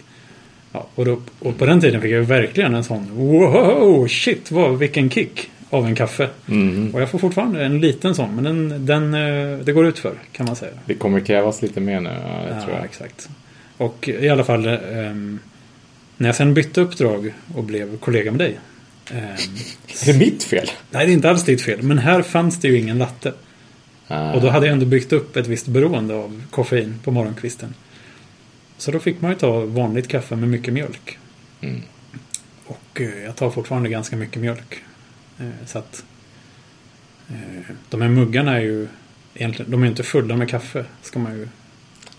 Ja, och, då, och på den tiden fick jag verkligen en sån wow, shit, vad, vilken kick av en kaffe. Mm. Och jag får fortfarande en liten sån, men den, den, eh, det går ut för kan man säga. Det kommer krävas lite mer nu, ja, tror Ja, jag. exakt. Och i alla fall, ehm, när jag sen bytte uppdrag och blev kollega med dig. ehm, Är det mitt fel? nej, det är inte alls ditt fel, men här fanns det ju ingen latte. Ah. Och då hade jag ändå byggt upp ett visst beroende av koffein på morgonkvisten. Så då fick man ju ta vanligt kaffe med mycket mjölk. Mm. Och eh, jag tar fortfarande ganska mycket mjölk. Eh, så att eh, de här muggarna är ju egentligen, de är inte fulla med kaffe, ska man ju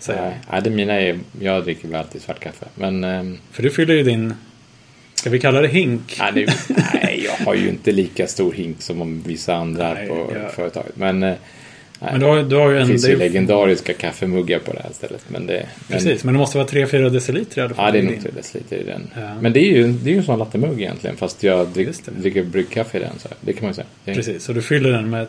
Nej, nej, det mina är, jag dricker väl alltid svart kaffe. Men ehm, För du fyller ju din, ska vi kalla det hink? nej, det, nej, jag har ju inte lika stor hink som om vissa andra Nej, på jag- företaget. Men, eh, nej, Men du har, du har ju det en... finns det ju ju- legendariska kaffemuggar på det här stället. Men det, men, Precis, men det måste vara 3-4 deciliter i alla fall. Ja, det är nog din. tre deciliter i den. Ja. Men det är ju det är ju en sån lattemugg egentligen. Fast jag drick, det. dricker bryggkaffe i den. Så det kan man ju säga. Det, Precis, så du fyller den med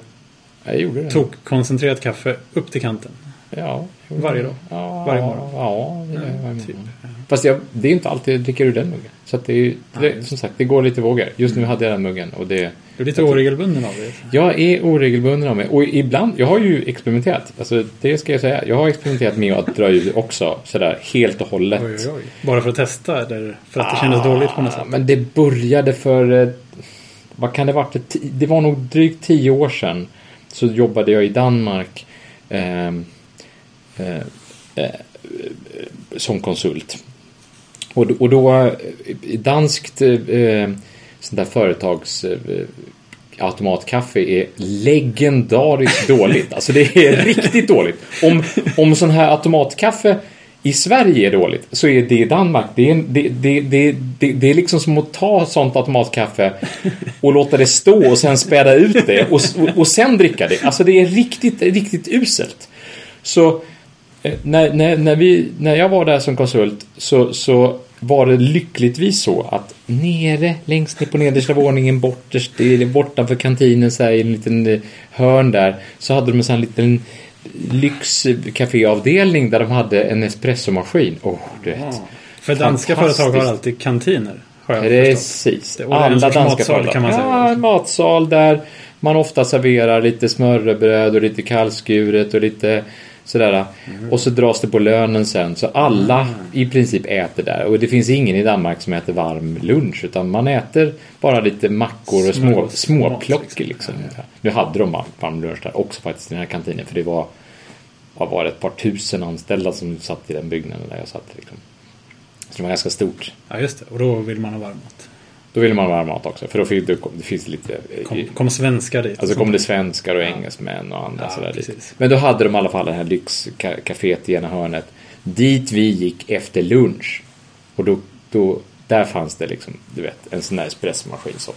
Ja, det. tokkoncentrerat kaffe upp till kanten. Ja. Varje dag? Ja, Varje morgon? Ja, det gör jag varje typ. morgon. Fast jag, det är inte alltid jag dricker ur den muggen. Så att det är det, som sagt, det går lite vågor. Just nu hade jag den muggen och det... Du är lite oregelbunden av det. Jag är oregelbunden av mig. Och ibland, jag har ju experimenterat. Alltså, det ska jag säga. Jag har experimenterat med att dra ur också. Sådär helt och hållet. Oj, oj, oj. Bara för att testa eller för att det kändes dåligt på något sätt? Ah, Men det började för... eh, Vad kan det ti- Det var nog drygt tio år sedan. Så jobbade jag i Danmark. eh, som konsult. Och, då- och då... eh, i Danskt eh, sånt där företags... Eh, automatkaffe är legendariskt dåligt. Alltså det är (laughs) riktigt dåligt. Om, om sån här automatkaffe i Sverige är dåligt så är det i Danmark. Det är, det, det, det, det, det är liksom som att ta sånt automatkaffe och låta det stå och sen späda ut det och, och, och sen dricka det. Alltså det är riktigt, riktigt uselt. Så eh, när, när, när, vi, när jag var där som konsult så, så var det lyckligtvis så att nere, längst ner på nedersta våningen, borterst, bortanför kantinen, så här, i en liten eh, hörn där, så hade de en sån här liten lyxcaféavdelning där de hade en espressomaskin. Åh, du vet. För danska företag har alltid kantiner. Har jag. Precis. Det- Alla danska matsal, företag. kan man säga. Ja, en matsal där man ofta serverar lite smörrebröd och lite kallskuret och lite sådär. Mm. Och så dras det på lönen sen. Så alla i princip äter där. Och det finns ingen i Danmark som äter varm lunch. Utan man äter bara lite mackor och små, småplock liksom. liksom. Nu hade de varm- varm lunch där också faktiskt i den här kantinen. För det var, vad var det, ett par tusen anställda som satt i den byggnaden där jag satt. Liksom. Så det var ganska stort. Ja, just det. Och då vill man ha varm mat. Då vill man ha mat också. För då finns det, det finns lite... Kom, kom svenskar dit. Alltså kom det svenskar och engelsmän och andra Ja, sådär dit. precis. Men då hade de i alla fall det här lyxcaféet i ena hörnet. Dit vi gick efter lunch. Och då, då där fanns det liksom, du vet, en sån där espressomaskin så.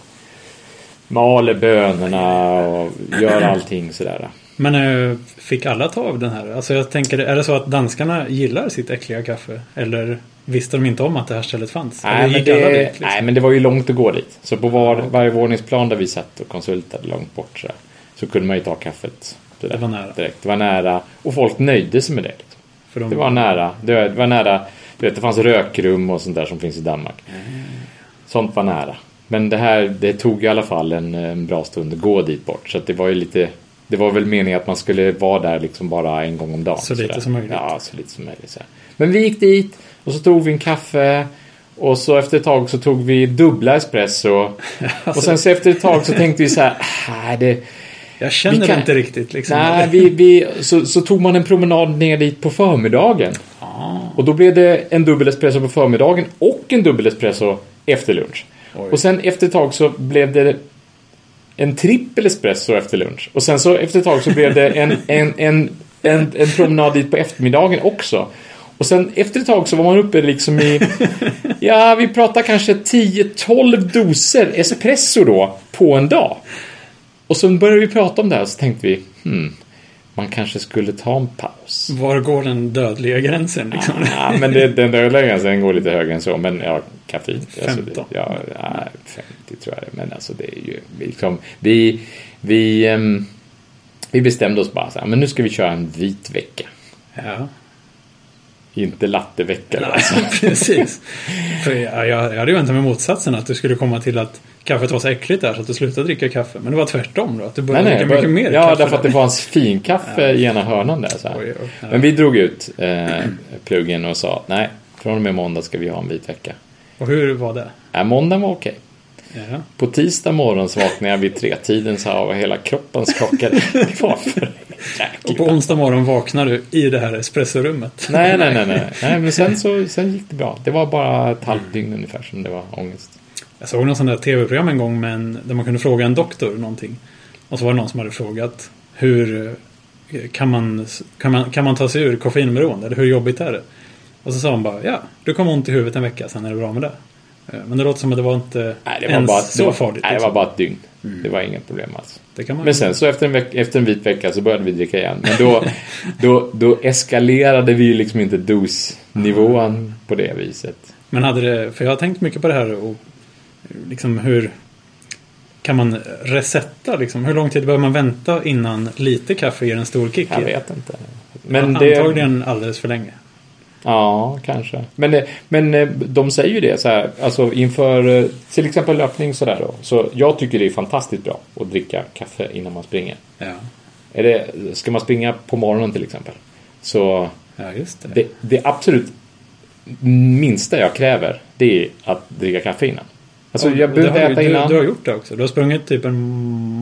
Maler bönorna och gör allting sådär. Men eh, fick alla ta av den här? Alltså jag tänker, är det så att danskarna gillar sitt äckliga kaffe? Eller visste de inte om att det här stället fanns? Nej men, det, dit, liksom? nej men det var ju långt att gå dit. Så på var, varje våningsplan där vi satt och konsultade långt bort så, så kunde man ju ta kaffet. Där, Det var nära. Direkt. Det var nära. Och folk nöjde sig med det. Liksom. De, Det var nära. Det var, nära. Du vet, det fanns rökrum och sånt där som finns i Danmark. Sånt var nära. Men det här, det tog i alla fall en, en bra stund att gå dit bort. Så det var ju lite... Det var väl meningen att man skulle vara där liksom bara en gång om dagen. Så lite som möjligt. Ja, så lite som möjligt. Så. Men vi gick dit och så tog vi en kaffe. Och så efter ett tag så tog vi dubbla espresso. (laughs) Och sen så efter ett tag så tänkte vi så här, nej det... jag känner kan- inte riktigt liksom. Nej, vi, vi, så, så tog man en promenad ner dit på förmiddagen. Ah, Och då blev det en dubbel espresso på förmiddagen och en dubbel espresso efter lunch. Oj. Och sen efter ett tag så blev det en trippel espresso efter lunch. Och sen så efter ett tag så blev det en, en, en en, en promenad dit på eftermiddagen också. Och sen efter ett tag så var man uppe liksom i, (laughs) ja vi pratar kanske 10-12 doser espresso då på en dag. Och så började vi prata om det här så tänkte vi, hmm, man kanske skulle ta en paus. Var går den dödliga gränsen liksom? Ja, men det, den dödliga gränsen går lite högre än så. Men ja. Alltså, 15. det, ja, ja, 50 tror jag det. Men alltså det är ju liksom, vi, vi, ehm, vi bestämde oss bara så här, men nu ska vi köra en vit vecka. Ja, Inte lattevecka. då, Alltså. (laughs) precis. För jag, jag hade ju väntat mig motsatsen, att du skulle komma till att kaffet var så äckligt där så att du slutade dricka kaffe. Men det var tvärtom då, att du Nej, började nej, dricka bara, mycket mer ja, kaffe. därför att det där. fanns finkaffe i ena hörnan där. Så. Oj, oj, ja. Men vi drog ut eh, pluggen och sa nej, från och med måndag ska vi ha en vit vecka. Och hur var det? Ja, måndagen var okej. Ja. På tisdag morgon så vaknade jag vid tretiden så här (laughs) och hela kroppen skakade. Och på onsdag morgon vaknar du i det här espressorummet. Nej, nej, nej, nej. (laughs) nej men sen, så, sen gick det bra. Det var bara ett halvt dygn ungefär som det var ångest. Jag såg någon sån där tv-program en gång med en, där man kunde fråga en doktor någonting. Och så var det någon som hade frågat hur eh, kan man, kan man, kan man ta sig ur koffeinberoende? Eller hur jobbigt är det? Och så sa hon bara ja, du kommer ont i huvudet en vecka, sen är det bra med det. Eh, Men det låter som att det var inte Nej, det var ens bara, så det var, farligt. Nej, det liksom. var bara ett dygn. Det var inget problem alls. Men sen så efter en, veck, efter en vit vecka så började vi dricka igen. Men då, (laughs) då, då eskalerade vi ju liksom inte dosnivån på det viset. Men hade det, för jag har tänkt mycket på det här och liksom hur kan man resetta liksom? Hur lång tid behöver man vänta innan lite kaffe ger en stor kick? Jag vet inte. Men det, Antagligen alldeles för länge. Ja, kanske. Men, det- men eh, de säger ju det så här, alltså inför eh, till exempel löpning sådär då. Så jag tycker det är fantastiskt bra att dricka kaffe innan man springer. Ja, Är det, ska man springa på morgonen till exempel. Så ja just det. det, det absolut minsta jag kräver det är att dricka kaffe innan. Alltså jag har äta du, innan. Du, du har gjort det också. Du har sprungit typ en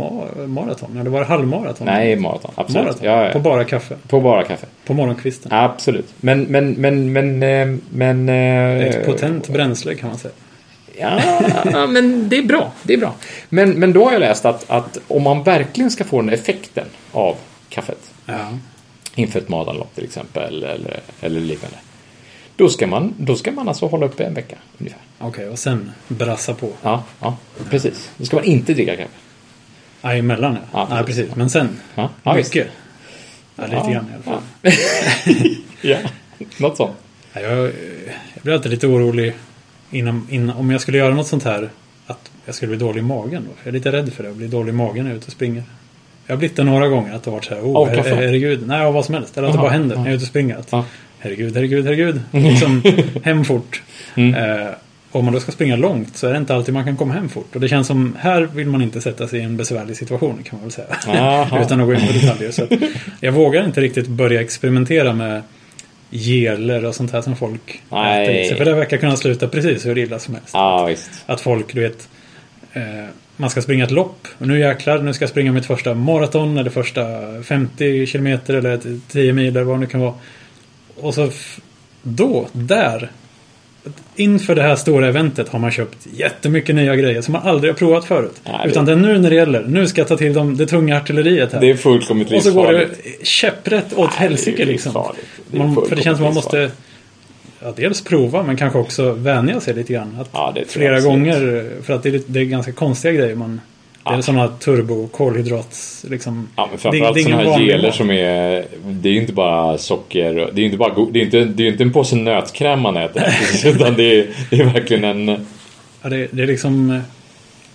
ma- maraton. Eller var det halvmaraton? Nej, maraton. Absolut. Maraton. Ja, ja. På bara kaffe. På bara kaffe. På morgonkvisten. Absolut. Men, men, men, men, eh, men... Eh, Ett potent bränsle kan man säga. (laughs) Ja, men det är bra. Det är bra. Men, men då har jag läst att, att om man verkligen ska få den effekten av kaffet Ja. inför ett maratonlopp till exempel eller, eller liknande. Då ska, man, då ska man alltså hålla uppe en vecka ungefär. Okej, och sen brassa på. Ja, ja precis. Då ska man inte dricka kaffe. Ja, emellan ja. Ja, Nej, precis. precis. Men sen. Ja, ja, visst. mycket. Ja, lite Ja, grann i alla fall. (laughs) Ja, något sånt. Ja, jag, jag blir alltid lite orolig innan, innan, om jag skulle göra något sånt här. Att jag skulle bli dålig i magen. Då. Jag är lite rädd för det. Att bli dålig i magen när jag är ute och springer. Jag har blivit det några gånger. Att det har varit så här. Oh, herregud. Nej, vad som helst. Eller att det bara händer ja. när jag är ute och springer. Att, Ja. Herregud, herregud, herregud. Liksom hem fort. (laughs) Mm. Eh, om man då ska springa långt så är det inte alltid man kan komma hem fort. Och det känns som, här vill man inte sätta sig i en besvärlig situation kan man väl säga. (laughs) Utan att gå in på detaljer. Så att jag vågar inte riktigt börja experimentera med geler och sånt här som folk Nej. äter i sig. För det verkar kunna sluta precis hur illa som helst. Ja, visst. Att folk, du vet, eh, man ska springa ett lopp. Och nu jäklar, nu ska jag springa mitt första maraton eller första 50 kilometer eller ett 10 mil eller vad det nu kan vara. Och så då, där, inför det här stora eventet har man köpt jättemycket nya grejer som man aldrig har provat förut. Nej, det- Utan det är nu när det gäller. Nu ska jag ta till dem, det tunga artilleriet här. Det är fullkomligt och så går det livsfarligt. käpprätt åt helsike liksom. livsfarligt. Det Man, för det känns som man måste ja, dels prova men kanske också vänja sig lite grann. Att Ja, flera gånger, för att det är, det är ganska konstiga grejer. Man, det är Ja. sådana turbo kolhydrats liksom. Ja, men det, framförallt det ingen sådana här geler som är... Det är ju inte bara socker. Det är ju inte bara det är inte, det är inte en påse nötkräm man äter. (laughs) utan det är, det är verkligen en... Ja, det, det är liksom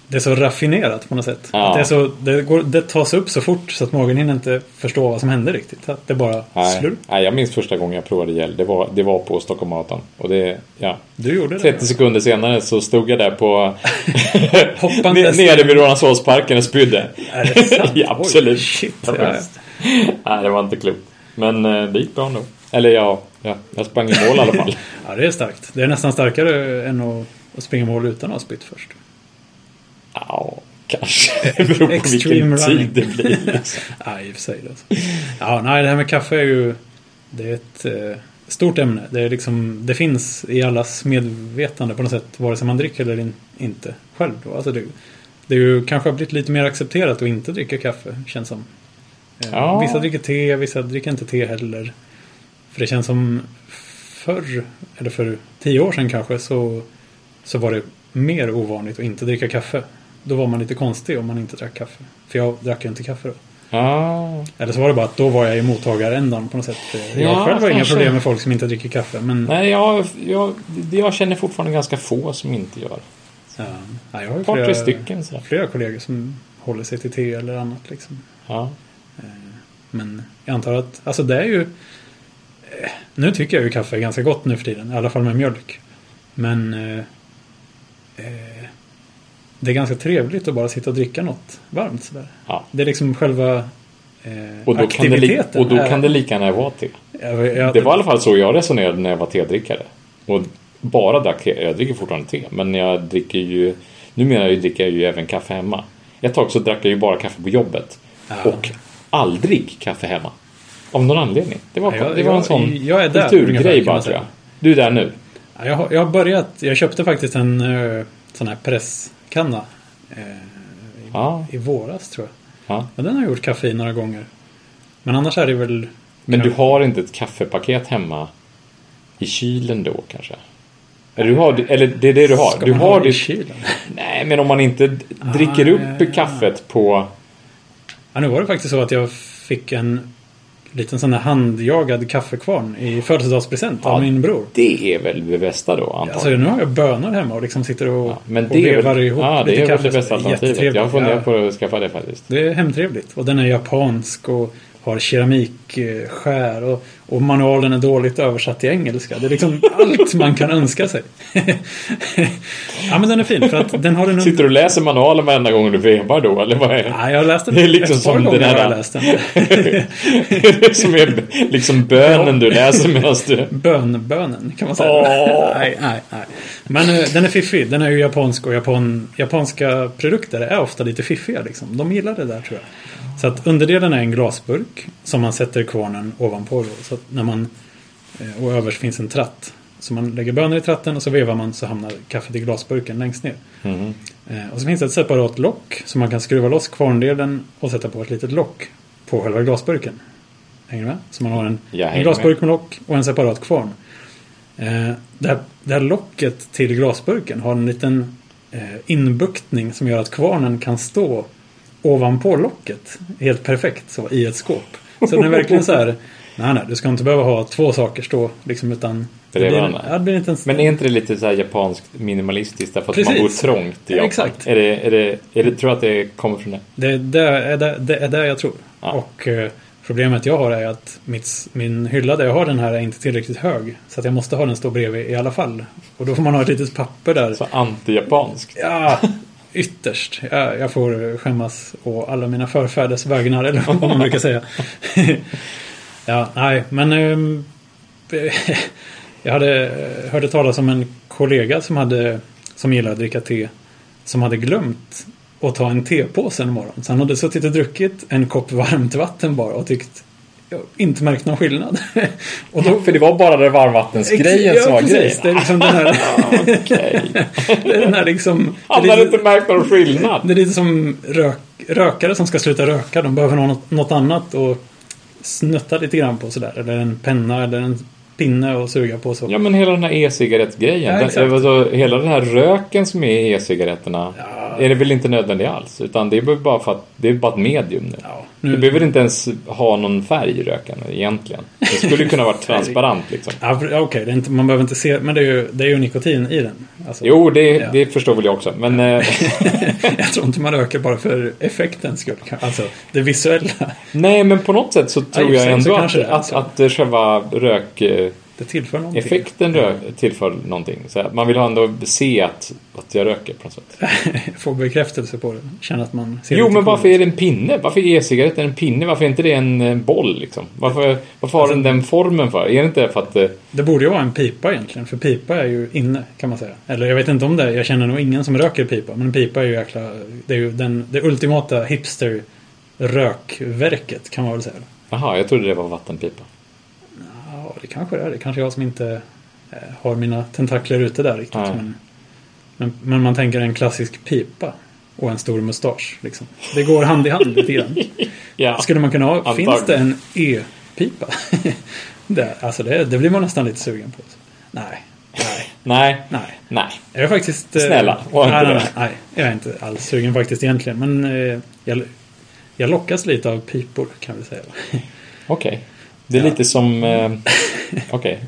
det är så raffinerat på något sätt. Ja. Att det, är så, det, går, det tas upp så fort så att magen hinner inte förstå vad som händer riktigt. Att det bara Nej, slurp. nej, jag minns första gången jag provade gel. Det var, det var på Stockholm Marathon. Och det, ja. Du gjorde det. 30 sekunder senare så stod jag där på... (laughs) Hoppandes. nere vid Rålambshovsparken och spydde. Är det sant? (laughs) ja, absolut. Oj, shit. Ja. Nej, det var inte klokt. Men eh, det gick bra ändå. Eller ja, ja, jag sprang i mål i alla fall. (laughs) Ja, det är starkt. Det är nästan starkare än att, att springa mål utan att ha spytt först. Ja, kanske. Det beror på (laughs) Extreme vilken running. tid det blir. Liksom. (laughs) Ja, i och för sig. Alltså. Ja, nej, det här med kaffe är ju... Det är ett eh, stort ämne. Det, är liksom, det finns i allas medvetande på något sätt. Vare sig man dricker eller in, inte själv. Då. Alltså det, det är ju kanske har blivit lite mer accepterat att inte dricka kaffe, känns som. Eh, Ja. Vissa dricker te, vissa dricker inte te heller. För det känns som förr, eller för tio år sedan kanske, så, så var det mer ovanligt att inte dricka kaffe. Då var man lite konstig om man inte drack kaffe. För jag drack ju inte kaffe då. Ja, Eller så var det bara att då var jag i mottagarändan på något sätt. Jag Ja, själv har inga problem med folk som inte dricker kaffe. Men nej, jag, jag, jag känner fortfarande ganska få som inte gör. ja, ja, jag har ju par, flera, stycken sådär. flera kollegor som håller sig till te eller annat. Liksom. Ja. Men jag antar att, alltså det är ju... eh, Nu tycker jag ju kaffe är ganska gott nu för tiden. I alla fall med mjölk. Men... Eh, eh, det är ganska trevligt att bara sitta och dricka något varmt sådär. ja. Det är liksom själva eh, Och då, kan det, aktiviteten. och då är- kan det lika gärna vara te. jag, jag, Det var i alla fall så jag resonerade när jag var tedrickare. Och bara drack te. Jag dricker fortfarande te. Men jag dricker ju... Numera dricker jag ju även kaffe hemma. Ett tag så drack jag ju bara kaffe på jobbet. Ja. Och aldrig kaffe hemma. Av någon anledning. Det var, Ja, jag- det var en jag- sån jag kulturgrej bara tror jag. Du är där nu. Ja, Jag har, jag har börjat, jag köpte faktiskt en eh, sån här presskanna eh, i, Ja. i våras tror jag. Ja. Och den har jag gjort kaffe i några gånger. Men annars är det väl... Men du har inte ett kaffepaket hemma i kylen då kanske? Eller, du har, eller det är det du har? Ska Du man har ha det i kylen? nej, men om man inte dricker Ah, upp ja. kaffet på... Ja, nu var det faktiskt så att jag fick en liten sån här handjagad kaffekvarn i födelsedagspresent Ja, av min bror. Det är väl det bästa då Alltså antagligen? nu har jag bönor hemma och liksom sitter och, Ja, men och det är vevar väl, ihop ja, det lite är väl kaffe. det bästa alternativet. Jag funderar på att skaffa det faktiskt. Det är hemtrevligt. Och den är japansk och har keramikskär. Och, och manualen är dåligt översatt till engelska. Det är liksom (laughs) allt man kan önska sig. (laughs) ja men den är fin för att den har en... Sitter du och läser manualen varenda gång du vevar då, eller vad är det? Ja, jag har läst den Det är liksom ett par som gånger den här- har jag läst den. (laughs) det som är liksom bönen du läser medan du... Bönbönen kan man säga. Åh. nej, nej, nej. Men eh, den är fiffig. Den är ju japansk och Japan, japanska produkter är ofta lite fiffiga. Liksom. De gillar det där tror jag. Så att underdelen är en glasburk som man sätter kvarnen ovanpå. Då. Så när man, eh, och överst finns en tratt. Så man lägger bönor i tratten och så vevar man så hamnar kaffet i glasburken längst ner. Eh, Och så finns det ett separat lock så man kan skruva loss kvarndelen och sätta på ett litet lock på själva glasburken. Hänger du med? Så man har en, en glasburk med lock och en separat kvarn. Eh, det, här, det här locket till glasburken har en liten eh, inbuktning som gör att kvarnen kan stå ovanpå locket. Helt perfekt så i ett skåp. Så den är verkligen så här. Nej, nej, du ska inte behöva ha två saker stå liksom utan... Bredvid blir, ja, det blir inte en, Men är inte det lite så japanskt minimalistiskt därför att man bor Precis. trångt i Ja, Japan? exakt. Är det, är det, är det, tror du att det kommer från det? Det, det, är, det, det är det jag tror. Ja. Och eh, problemet jag har är att mitt, min hylla där jag har den här är inte tillräckligt hög. Så att jag måste ha den stå bredvid i alla fall. Och då får man ha ett litet papper där. Så anti-japanskt? Ja, ytterst. Jag, jag får skämmas å alla mina förfäders vägnar, eller vad man brukar säga. (laughs) ja, nej, men eh, (laughs) jag hade, eh, hörde talas om en kollega som, hade, som gillar att dricka te som hade glömt att ta en tepåse en morgon. Så han hade suttit och druckit en kopp varmt vatten bara och tyckt jag inte märkt någon skillnad. (laughs) och då, För det var bara det varmvattensgrejen ja, som var precis, grejen? Det är liksom den här... (laughs) (laughs) Det är den här liksom... Han hade inte märkt någon skillnad? det är lite som rök, rökare som ska sluta röka. De behöver något, något annat och snutta lite grann på sådär. Eller en penna eller en pinne och suga på så. Ja men hela den här e-cigarettgrejen. Ja, den, exakt. alltså, hela den här röken som är i e-cigaretterna. Är det väl inte nödvändigt alls. Utan det är bara för att det är bara ett medium nu. Ja, Du nu, behöver inte ens ha någon färg i röken egentligen. Det skulle kunna vara (laughs) transparent liksom. ja, Okej, inte, man behöver inte se. Men det är ju, det är ju nikotin i den. Alltså, Jo, det, Ja. det förstår väl jag också. Men eh, (laughs) jag tror inte man röker bara för effektens skull. Alltså det visuella. nej, men på något sätt så tror för jag ändå att, att, att, eh, själva rökeffekten Det tillför någonting. rö, tillför någonting. Så man vill ändå se att, att jag röker på något sätt. (laughs) Få bekräftelse på det. Känna att man ser Jo, men varför ut. är det en pinne? Varför är e-cigaretten en pinne? Varför är inte det en eh, boll liksom? Varför, varför har den den formen för? Är det inte för att... eh, Det borde ju vara en pipa egentligen. För pipa är ju inne kan man säga. Eller jag vet inte om det. Jag känner nog ingen som röker pipa. Men pipa är ju jäkla... Det är ju den, det ultimata hipster rökverket kan man väl säga. Jaha, jag trodde det var vattenpipa. Ja, det kanske det är. Det kanske är jag som inte eh, har mina tentakler ute där riktigt. Nej. Men, men, men man tänker en klassisk pipa. och en stor mustasch. Liksom. Det går hand i hand lite grann. (laughs) Ja. Skulle man kunna ha, Antagligen. finns det en E-pipa? (laughs) det, alltså det, det blir man nästan lite sugen på. Nej, nej, (laughs) Nej. nej. Nej. Jag är faktiskt... eh, Snälla, var inte nej, nej, det. nej, nej, jag är inte alls sugen faktiskt egentligen. Men eh, jag, jag lockas lite av pipor kan vi säga. Okej. Det är Ja. lite som... Eh, Okej.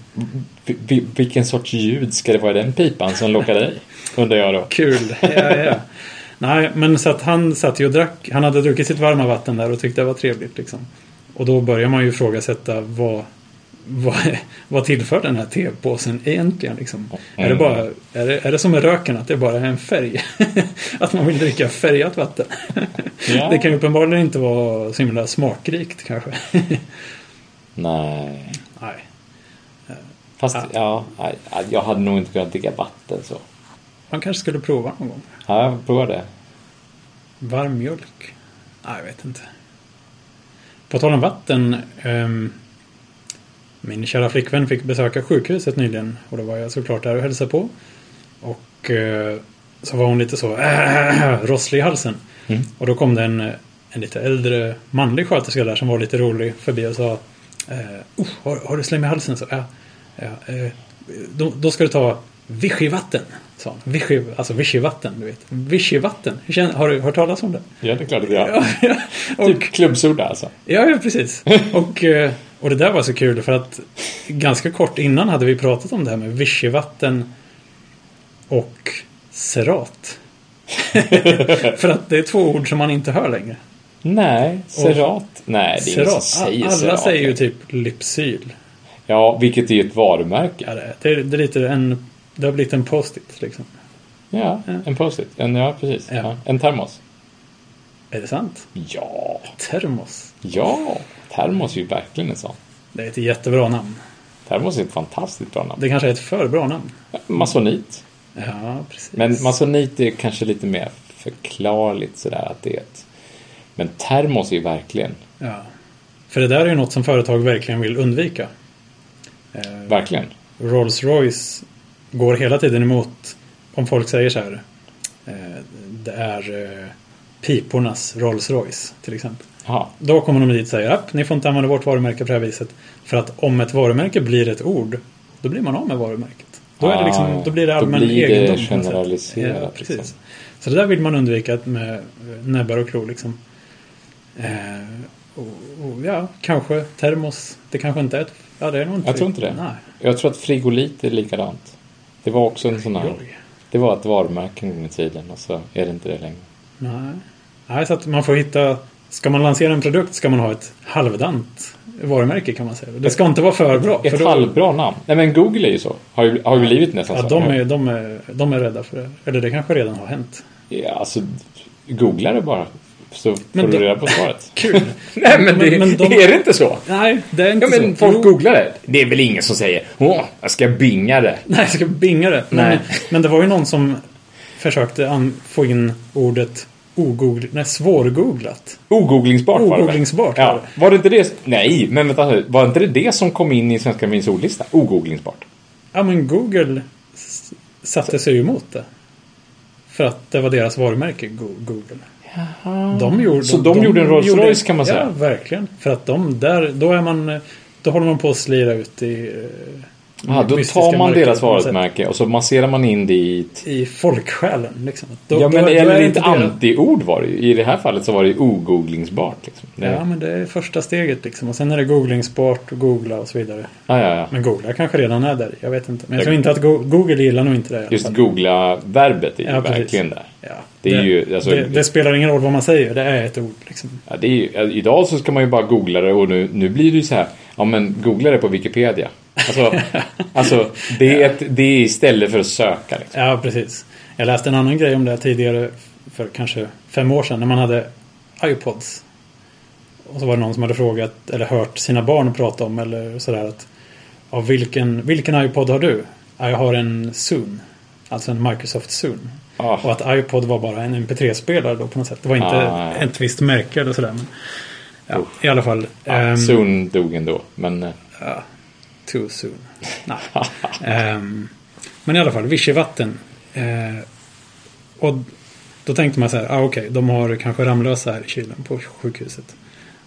Vi- Vilken sorts ljud ska det vara i den pipan som lockar dig? Undrar jag då. Kul. Ja, ja. Nej, men så att han satt ju och drack. Han hade druckit sitt varma vatten där och tyckte det var trevligt. Liksom. Och då börjar man ju ifrågasätta vad, vad, vad tillför den här tepåsen egentligen? Liksom? Är, det Mm. bara, är, det, är det som med röken, att det bara är en färg? (laughs) att man vill dricka färgat vatten? Ja. Det kan ju uppenbarligen inte vara så himla smakrikt kanske. Nej. Nej. Fast Ja. ja, jag hade nog inte kunnat dricka vatten så. Man kanske skulle prova någon gång. Ja, jag provar det. Varm mjölk? Nej, jag vet inte. På tal om vatten. ehm, min kära flickvän fick besöka sjukhuset nyligen. Och då var jag såklart där och hälsade på. Och eh, så var hon lite så äh, (clears throat) rosslig i halsen. Mm. Och då kom det en, en lite äldre manlig sköterska där som var lite rolig förbi och sa oh, har, har du slem i halsen? Så, ja, ja, eh, då, då ska du ta Vichyvatten. Sa han. Vichy, alltså Vichyvatten, du vet. Vichyvatten. Har du hört talas om det? Ja, det är klart att jag Ja, ja. (laughs) Och, Typ klubbsoda alltså. ja, ja, precis. (laughs) Och, eh, och det där var så kul för att ganska kort innan hade vi pratat om det här med Vichyvatten och Serat. (laughs) för att det är två ord som man inte hör längre. Nej, Serat. Nej, det är ingen som säger Alla Serat. säger ju typ Lypsyl. Ja, vilket är ett varumärke. Ja, det, är- det, är, lite en... Det har blivit en post-it liksom. Ja, en post-it. En, ja, precis. Ja. Ja. En termos. Är det sant? Ja, Termos. ja. Termos är ju verkligen en sån. Det är ett jättebra namn. Termos är ett fantastiskt bra namn. Det kanske är ett för bra namn. Masonit. Ja, precis. Men masonit är kanske lite mer förklarligt sådär att det är ett... Men termos är ju verkligen, Ja. För det där är ju något som företag verkligen vill undvika. Eh, verkligen. Rolls-Royce går hela tiden emot om folk säger så här. Eh, det är eh, pipornas Rolls-Royce till exempel. Jaha. Då kommer de dit och säger att ni får inte använda vårt varumärke på det här viset. För att om ett varumärke blir ett ord, då blir man av med varumärket. Då, är det liksom, Ah, då blir det allmän blir det egendom. generaliserat, Ja, precis. liksom. Så det där vill man undvika med näbbar och klor liksom. Eh, och, och ja, kanske termos. Det kanske inte är ett... Ja, det är nog inte Jag tror inte det. Nej. Jag tror att frigolit är likadant. Det var också en sån här... Det var ett varumärke en gång i tiden och så är det inte det längre. Nej. Nej, så att man får hitta... Ska man lansera en produkt ska man ha ett halvdant varumärke kan man säga. Det ska inte vara för bra. Ett för då- halvbra namn. Nej men Google är ju så. Har ju, har ju blivit nästan Ja, så. de är, de, är, de är rädda för det. Eller det kanske redan har hänt. Ja, alltså, googla det bara. Så får Men du då- reda på svaret. (laughs) Kul! (laughs) Nej men, det- det, de- är det inte så? Nej, det är inte Ja men så. folk Jo. googlar det. Det är väl ingen som säger Åh, jag ska binga det. (laughs) Nej, jag ska binga det. Men, Nej. men det var ju någon som försökte få in ordet ogoogl... Nej, svårgooglat. Ogooglingsbart var det väl? Ogooglingsbart var Ja. Var det inte det? Nej, men vänta. Var inte det det som kom in i Svenska Akademiens ordlista? Ogooglingsbart. Ja, men Google satte sig ju emot det. För att det var deras varumärke, Go- Google. De gjorde, Så de gjorde en Rolls gjorde- Royce, kan man säga? Ja, verkligen. För att de där, då är man... eh, Då håller man på att slira ut i... Ja, då tar man deras varumärke och så masserar man in det i folksjälen, liksom. Då, ja, men då, eller är det ett anti-ord var det ju. I det här fallet så var det ju ogooglingsbart. Liksom. Det, Ja, men det är första steget liksom. Och sen är det googlingsbart och googla och så vidare. ja, ja, ja. Men googla kanske redan är där. Jag vet inte. Men jag tror inte att Go- Google gillar nog inte det. Just googla-verbet är ju Ja, verkligen där. Ja, Det är ju, alltså- det, det spelar ingen roll vad man säger. Det är ett ord liksom. Ja, det är ju, idag så ska man ju bara googla det och nu, nu blir det ju så här. Ja men googla det på Wikipedia. Alltså, alltså det, är ett, det är istället för att söka. Liksom. Ja, precis. Jag läste en annan grej om det tidigare. För kanske fem år sedan. När man hade iPods. Och så var det någon som hade frågat. Eller hört sina barn prata om. Eller sådär att. Ja, vilken, vilken iPod har du? Ja, jag har en Zoom. Alltså en Microsoft Zoom. Ah. Och att iPod var bara en MP3-spelare då på något sätt. Det var inte Ah, ett visst märke eller sådär. Men, ja, I alla fall. Ja, ehm, Soon dog ändå. Men eh, Ja, too soon. (laughs) Ehm, men i alla fall, Vichyvatten. Eh, och Då tänkte man så här, ah, okej, de har kanske Ramlösa här i kylen på sjukhuset.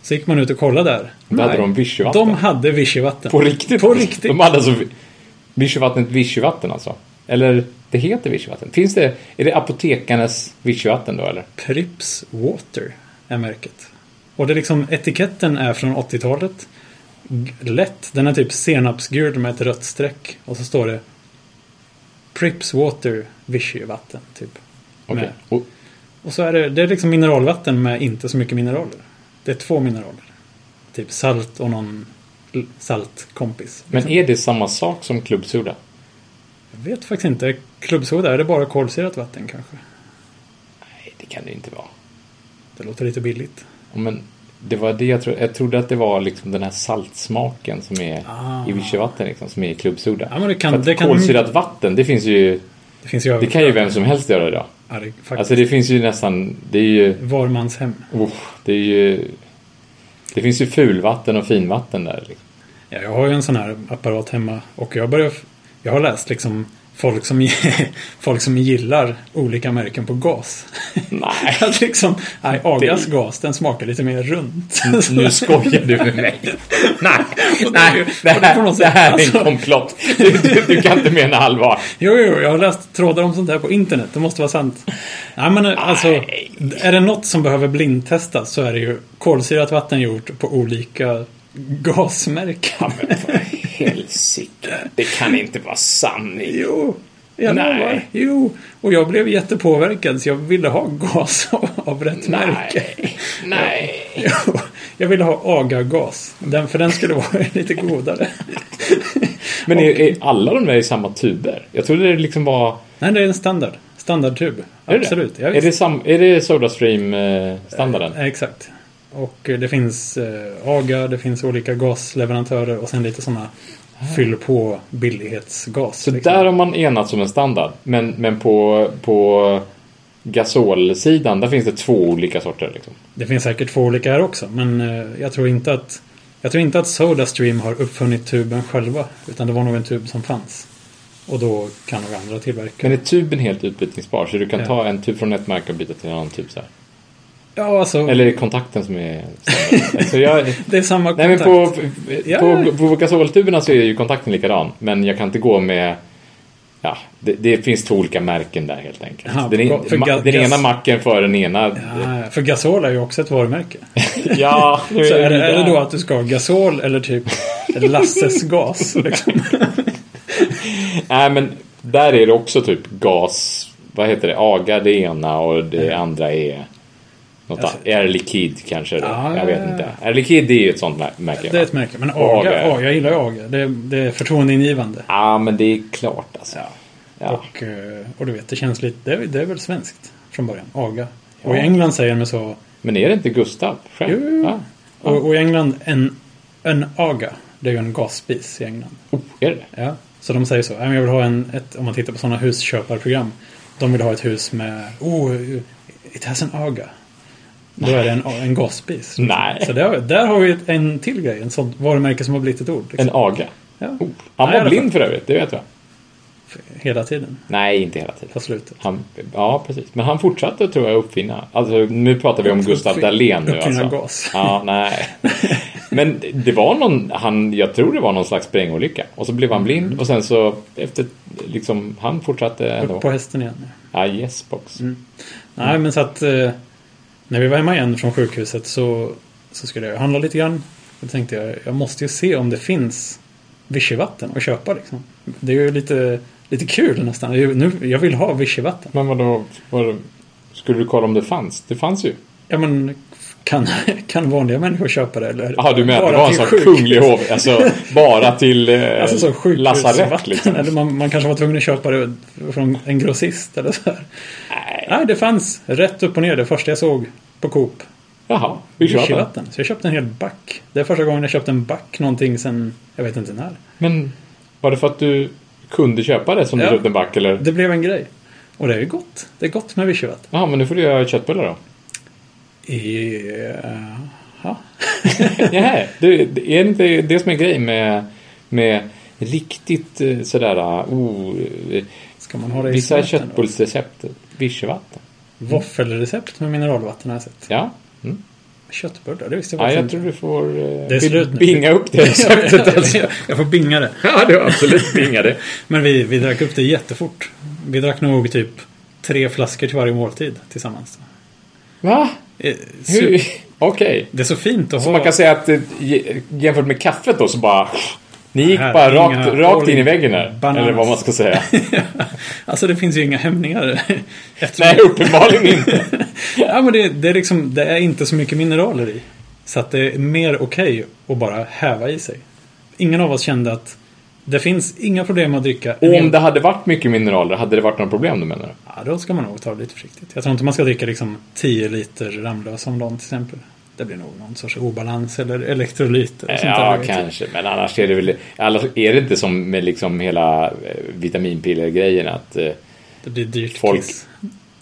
Så gick man ut och kollade där. Då hade de Vichyvatten. De hade Vichyvatten. På riktigt? På riktigt. De hade alltså Vichyvattnet Vichyvatten alltså? Eller det heter Vichyvatten. Finns det, är det apotekarnas Vichyvatten då eller? Prips Water är märket. Och det är liksom, etiketten är från 80-talet. G- Lätt. Den är typ senapsgul med ett rött streck. Och så står det Prips Water Vichy-vatten. Typ. Okej. Med. Och, Och så är det, det är liksom mineralvatten med inte så mycket mineraler. Det är två mineraler. Typ salt och någon saltkompis. men är det samma sak som klubbsoda? Jag vet faktiskt inte. Klubbsoda, är det bara kolsyrat vatten kanske? Nej, det kan det inte vara. Det låter lite billigt. Men det var det jag trodde. Jag trodde att det var liksom den här saltsmaken som är Ah. i vichyvatten liksom, som är i klubbsoda. Ja, men det kan- det kan- kolsyrat vatten, det finns ju... Det finns ju Det kan ju vem som helst göra idag. Ja, det. Alltså det finns ju nästan... Det är ju... Var mans hem. Oh, det är ju... Det finns ju fulvatten och finvatten där. Liksom. Ja, jag har ju en sån här apparat hemma och jag börjar... Jag har läst liksom folk som, (laughs) folk som gillar olika märken på gas. Nej, (laughs) Att liksom, nej, Agas gas den smakar lite mer runt. nu skojar du med mig. Nej, (laughs) Och det är ju- nej, det det här, det sätt, här är en alltså- komplott. Du, du, du kan inte mena allvar. Jo, jo, jag har läst trådar om sånt här på internet. Det måste vara sant. Nej, men alltså, Nej. är det något som behöver blindtestas så är det ju kolsyrat vatten gjort på olika gasmärken. För helsike, det kan inte vara sanning. Jo, jag Nej. lovar. Jo, och jag blev jättepåverkad så jag ville ha gas (laughs) av, rätt märke. Nej, nej. (laughs) Jo, jag ville ha AGA-gas. Den, för den skulle vara (laughs) lite godare. Men är, är alla de där i samma tuber? Jag trodde det liksom var... Nej, det är en standard. Standardtub. Är det Absolut. det? Ja, är, det sam, är det Sodastream-standarden? Eh, Exakt. Och eh, det finns eh, AGA, det finns olika gasleverantörer och sen lite sådana fyll på billighetsgas. Så liksom. där har man enats om en standard. Men, men på, på gasolsidan, där finns det två olika sorter. Liksom. Det finns säkert två olika här också, men eh, jag tror inte att jag tror inte att Sodastream har uppfunnit tuben själva, utan det var nog en tub som fanns. Och då kan nog andra tillverka. Men är tuben helt utbytningsbar? Så du kan Ja. ta en tub från ett märke och byta till en annan tub så här? Ja, alltså. Eller är det kontakten som är alltså jag, (laughs) det är samma Nej men kontakt. på, Ja. på, på gasoltuberna så är ju kontakten likadan. Men jag kan inte gå med... Ja, det, det finns två olika märken där helt enkelt. Ja, den för ma, den ena macken för den ena... Ja, för gasol är ju också ett varumärke. (laughs) Ja, (laughs) Så är det, är det då att du ska ha gasol eller typ Lasses gas? Liksom. Nej men där är det också typ gas. Vad heter det? Aga det ena och det andra är... Något Alltså-. Air Liquid kanske då. Ja, jag vet inte. Air Liquid det är ju ett sånt mär- märke. Det är ett märke. Men AGA, AGA. ja, jag gillar AGA. Det, det är förtroendeingivande. Ja men det är klart alltså. Ja. Ja. Och, eh, och du vet, det känns lite... Det är, det är väl svenskt från början. AGA. Och i England säger de så... Men är det inte Gustav själv? Jo. Och, och i England, en, en AGA. Det är ju en gasspis i England. Oh, är det? Ja. Så de säger så. "Ja, men Jag vill ha en... Ett, om man tittar på sådana husköparprogram. De vill ha ett hus med... Oh, it has an AGA. Då är det en, en gasspis. Nej. Så där, där har vi en till grej. En sån varumärke som har blivit ett ord. Liksom. En aga? Ja. Oh. Han Nej, var blind för övrigt, det vet jag. Hela tiden. Nej, inte hela tiden. På slutet. Han, ja, precis. Men han fortsatte tror jag uppfinna. Alltså, nu pratar vi om Gustav Dahlén nu alltså. gas. Ja, (laughs) nej. Men det var någon, han, jag tror det var någon slags sprängolycka. Och så blev han blind och sen så efter, liksom, han fortsatte ändå. Upp på hästen igen. Ja, yes box. Nej, men så att eh, när vi var hemma igen från sjukhuset så, så skulle jag handla lite grann. Då tänkte jag, jag måste ju se om det finns vichyvatten att köpa liksom. Det är ju lite, lite kul nästan. Ju- Nu, jag vill ha vichyvatten. Men vadå, vad, skulle du kolla om det fanns? Det fanns ju. Ja, men kan, kan vanliga människor köpa det? Eller Jaha, du menar att det bara var en sån sjuk- kunglig hov, alltså bara till (laughs) eh, Alltså så lasarett liksom? Eller man, man kanske var tvungen att köpa det från en grossist eller så här. Nej. Nej, det fanns rätt upp och ner. Det första jag såg på Coop. Jaha, vichyvatten. Vichyvatten. Så jag köpte en hel back. Det är första gången jag köpte en back någonting sen, jag vet inte när. Men var det för att du kunde köpa det som Ja. du köpte en back eller? Det blev en grej. Och det är ju gott. Det är gott med vichyvatten. Ja, men nu får du göra köttbullar då. (laughs) Ja. Jaha, det, det är inte det som är grej med, med riktigt eh, sådär, oh, eh, Ska man ha det i vissa köttbullsrecept, vichyvatten. Våffelrecept med mineralvatten har jag sett. Ja. Mm. Köttbullar, det visste jag ja, faktiskt jag inte. tror du får eh, Det är slut binga upp det (laughs) receptet. alltså. jag får binga det. ja, du absolut binga det. Men vi, vi drack upp det jättefort. Vi drack nog typ tre flaskor till varje måltid tillsammans. Va? Eh, (laughs) Okej. Det är så fint att Så ha... man kan säga att eh, jämfört med kaffet då så bara... Ni gick Här, bara rakt, rakt in i väggen här. bananas. Eller vad man ska säga. (laughs) Alltså det finns ju inga hämningar. (laughs) Eftersom- Nej, uppenbarligen inte. ja, men det, det, är liksom, det är inte så mycket mineraler i. Så att det är mer okej att bara häva i sig. Ingen av oss kände att det finns inga problem med att dricka. Och om det hade varit mycket mineraler, hade det varit några problem då menar du? Ja, då ska man nog ta det lite försiktigt. Jag tror inte man ska dricka liksom 10 liter Ramlösa om dagen till exempel. Det blir nog någon sorts obalans eller elektrolyter. och sånt där, Ja, inte. kanske. Men annars är det väl... Är det inte som med liksom hela eh, vitaminpiller-grejen att eh, Det blir dyrt Folk- kiss.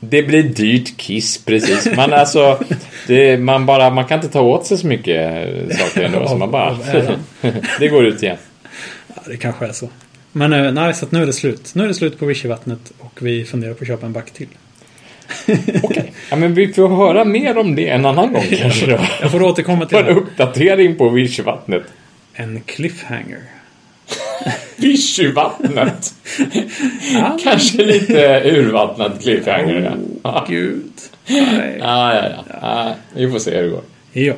det blir dyrt kiss precis. Man alltså... (laughs) Det, man bara... Man kan inte ta åt sig så mycket saker ändå. Så man bara... (laughs) det går ut igen. Ja, det kanske är så. Men eh, nej, så nu är det slut. Nu är det slut på Vichyvattnet och vi funderar på att köpa en back till. (laughs) Okej. Ja, men vi får höra mer om det en annan gång (laughs) kanske då. Jag får återkomma till På en det. uppdatering på Vichyvattnet. En cliffhanger. (laughs) Vichyvattnet. Ja. Kanske lite urvattnad cliffhanger. Ja. Gud. Nej. Ja, ja. ja. Vi får se hur det går. Ja.